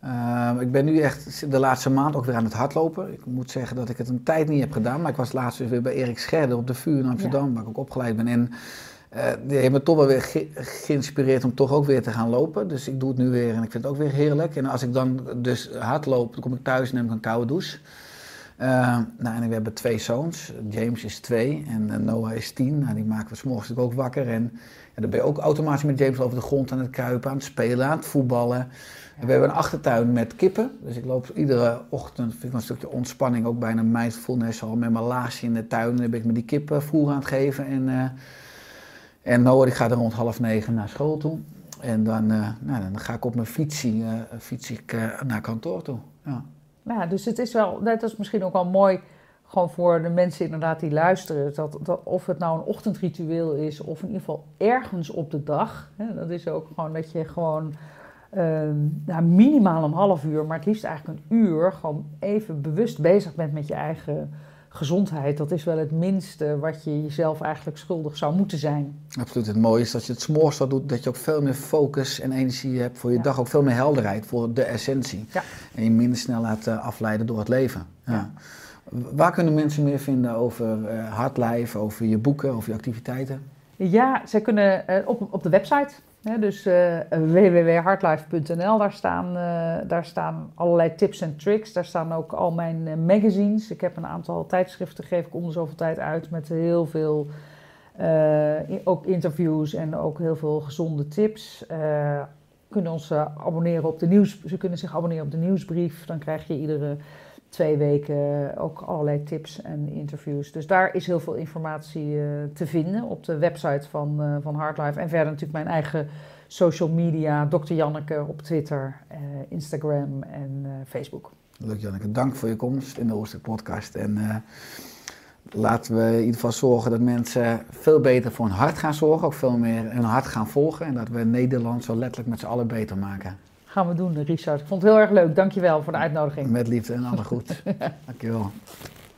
Ehm, ik ben nu echt de laatste maand ook weer aan het hardlopen. Ik moet zeggen dat ik het een tijd niet heb gedaan. Maar ik was laatst weer bij Erik Scherder op de vuur in Amsterdam, waar ik ook opgeleid ben. En eh, die heeft me toch wel weer ge- geïnspireerd om toch ook weer te gaan lopen. Dus ik doe het nu weer en ik vind het ook weer heerlijk. En als ik dan dus hardloop, dan kom ik thuis en neem ik een koude douche. Ehm, nou, en we hebben twee zoons. James is twee en eh, Noah is tien. Nou, die maken we s'morgens natuurlijk ook wakker. En ja, dan ben je ook automatisch met James over de grond aan het kruipen, aan het spelen, aan het voetballen. En we hebben een achtertuin met kippen. Dus ik loop iedere ochtend, vind ik een stukje ontspanning, ook bijna mindfulness, al met mijn laasje in de tuin. En dan ben ik met die kippen voer aan het geven. En, eh, en Noah, die gaat er rond half negen naar school toe. En dan, eh, nou, dan ga ik op mijn fietsie, eh, fiets ik, eh, naar kantoor toe. Ja. Ja, dus het is wel, dat is misschien ook wel mooi, gewoon voor de mensen inderdaad die luisteren, dat, dat of het nou een ochtendritueel is of in ieder geval ergens op de dag. Hè, dat is ook gewoon dat je gewoon ehm, nou, minimaal een half uur, maar het liefst eigenlijk een uur, gewoon even bewust bezig bent met je eigen gezondheid. Dat is wel het minste wat je jezelf eigenlijk schuldig zou moeten zijn. Absoluut. Het mooie is dat je het s'morgens wat doet, dat je ook veel meer focus en energie hebt voor je Ja. dag. Ook veel meer helderheid voor de essentie. Ja. En je minder snel laat eh, afleiden door het leven. Ja. Waar kunnen mensen meer vinden over eh hardlijf, over je boeken, over je activiteiten? Ja, zij kunnen eh, op, op de website, dus eh www.hardlife.nl, daar staan, eh, daar staan allerlei tips en tricks. Daar staan ook al mijn eh, magazines. Ik heb een aantal tijdschriften, geef ik om de zoveel tijd uit, met heel veel ook interviews en ook heel veel gezonde tips. Kunnen ons abonneren op de nieuws, ze kunnen zich abonneren op de nieuwsbrief. Dan krijg je iedere twee weken ook allerlei tips en interviews. Dus daar is heel veel informatie eh, te vinden op de website van, eh van Hardlife. En verder natuurlijk mijn eigen social media, Dr. Janneke op Twitter, eh, Instagram en Facebook. Leuk Janneke, dank voor je komst in de Oosterk podcast. En laten we in ieder geval zorgen dat mensen veel beter voor hun hart gaan zorgen. Ook veel meer hun hart gaan volgen. En dat we Nederland zo letterlijk met z'n allen beter maken. Gaan we doen, Richard. Ik vond het heel erg leuk. Dankjewel voor de uitnodiging. Met liefde en alle goed. Dankjewel.